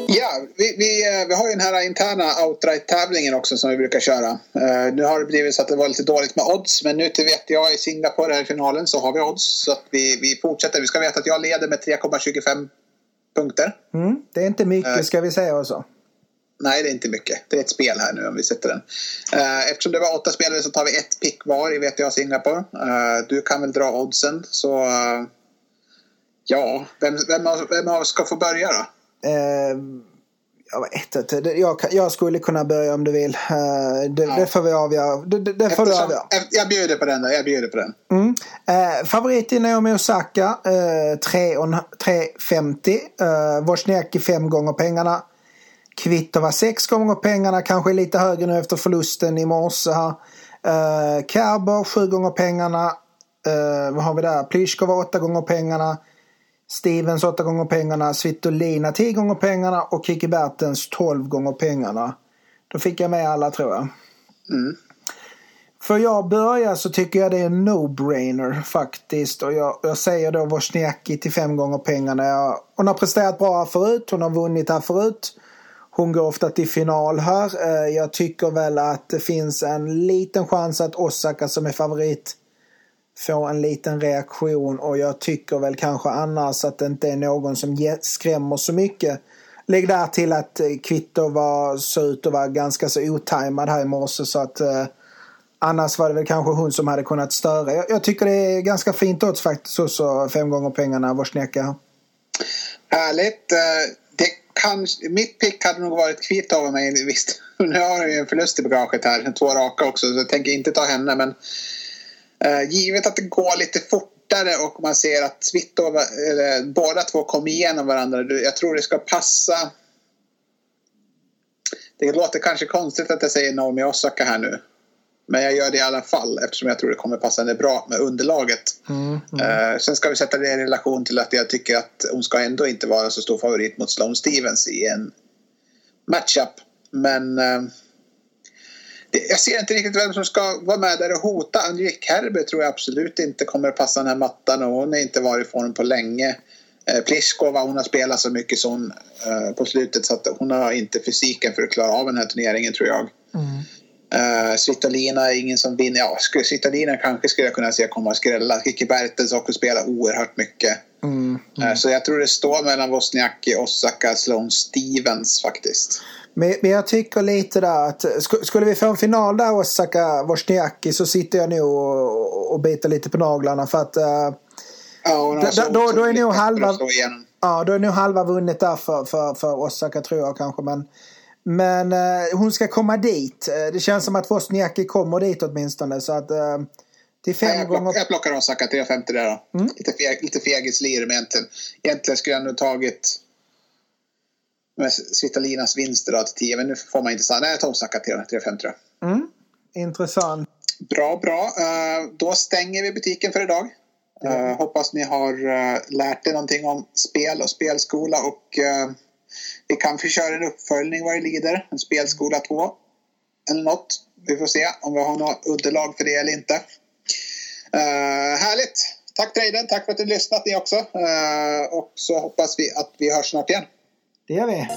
Ja, vi, vi, eh, vi har ju den här interna outright-tävlingen också som vi brukar köra. Uh, nu har det blivit så att det var lite dåligt med odds men nu till VTA i Singapore här i finalen så har vi odds. Så att vi, vi fortsätter. Vi ska veta att jag leder med 3,25 punkter. Mm, det är inte mycket uh, ska vi säga också. Nej, det är inte mycket. Det är ett spel här nu om vi sätter den. Uh, eftersom det var åtta spelare så tar vi ett pick var i VTA Singapore. Uh, du kan väl dra oddsen. Så ja, vem, vem, vem ska få börja då? Jag vet inte. Jag, jag, skulle kunna börja om du vill. Det, ja. det får vi avgöra. Det, det, får Eftersom, du avgöra. Jag bjuder på den då. Jag bjuder på den. Mm. Eh, favorit i Naomi Osaka. Eh, 3,50. Eh, Wozniacki fem gånger pengarna. Kvitova sex gånger pengarna. Kanske lite högre nu efter förlusten i morse här. Eh, Kerber sju gånger pengarna. Eh, vad har vi där? Pliskova åtta gånger pengarna. Stevens åtta gånger pengarna. Svitolina tio gånger pengarna. Och Kiki Bertens tolv gånger pengarna. Då fick jag med alla tror jag. Mm. För jag börjar så tycker jag det är en no-brainer faktiskt. Och jag, jag säger då Wozniacki till fem gånger pengarna. Jag, hon har presterat bra här förut. Hon har vunnit här förut. Hon går ofta till final här. Eh, jag tycker väl att det finns en liten chans att Osaka som är favorit Få en liten reaktion och jag tycker väl kanske annars att det inte är någon som skrämmer så mycket. Lägg där till att eh, Kvitto var, såg ut att vara ganska så otajmad här i morse så att eh, annars var det väl kanske hon som hade kunnat störa. Jag, jag tycker det är ganska fint odds faktiskt också fem gånger pengarna Wozniacka. Härligt. Eh, det kan, mitt pick hade nog varit Kvitto av mig visst. Nu har hon ju en förlust i bagaget här, två raka också så jag tänker inte ta henne men givet att det går lite fortare och man ser att Svitova, eller, båda två kommer igenom varandra. Jag tror det ska passa. Det låter kanske konstigt att jag säger Naomi Osaka här nu. Men jag gör det i alla fall eftersom jag tror det kommer passa henne bra med underlaget. Mm, mm. Uh, sen ska vi sätta det i relation till att jag tycker att hon ska ändå inte vara så stor favorit mot Sloane Stevens i en matchup. Men jag ser inte riktigt vem som ska vara med där och hota. Angelique Kerber tror jag absolut inte kommer att passa den här mattan och hon har inte varit i form på länge. Uh, Pliskova hon har spelat så mycket som på slutet så att hon har inte fysiken för att klara av den här turneringen tror jag. Mm. Uh, Svitolina är ingen som vinner. Ja, Svitolina kanske skulle jag kunna se komma och skrälla. Kikki Bertels också spelar oerhört mycket. Mm, mm. Uh, så jag tror det står mellan Wozniacki, Osaka, Sloan Stevens faktiskt. Men, men jag tycker lite där att skulle vi få en final där Osaka, Wozniacki så sitter jag nog och, och biter lite på naglarna för att uh, ja, då, då, då, är nog halva, ja, då är nog halva vunnet där för, för, för Osaka tror jag kanske. Men men eh, hon ska komma dit. Eh, det känns som att Wozniacki kommer dit åtminstone. Så att, till fem jag, gånger... jag plockar Osaka 3,50 där då. Mm. Lite, feg, lite fegislir men egentligen. Egentligen skulle jag nog tagit Svitalinas vinster då till 10. Men nu får man inte säga. Nej, jag tar Osaka 3,50 då. Mm. Intressant. Bra, bra. Uh, då stänger vi butiken för idag. Uh, hoppas ni har uh, lärt er någonting om spel och spelskola och vi kanske kör en uppföljning vad det lider, en spelskola 2 eller något. Vi får se om vi har något underlag för det eller inte. Härligt! Tack Traden, tack för att du lyssnat ni också. Och så hoppas vi att vi hörs snart igen. Det gör vi.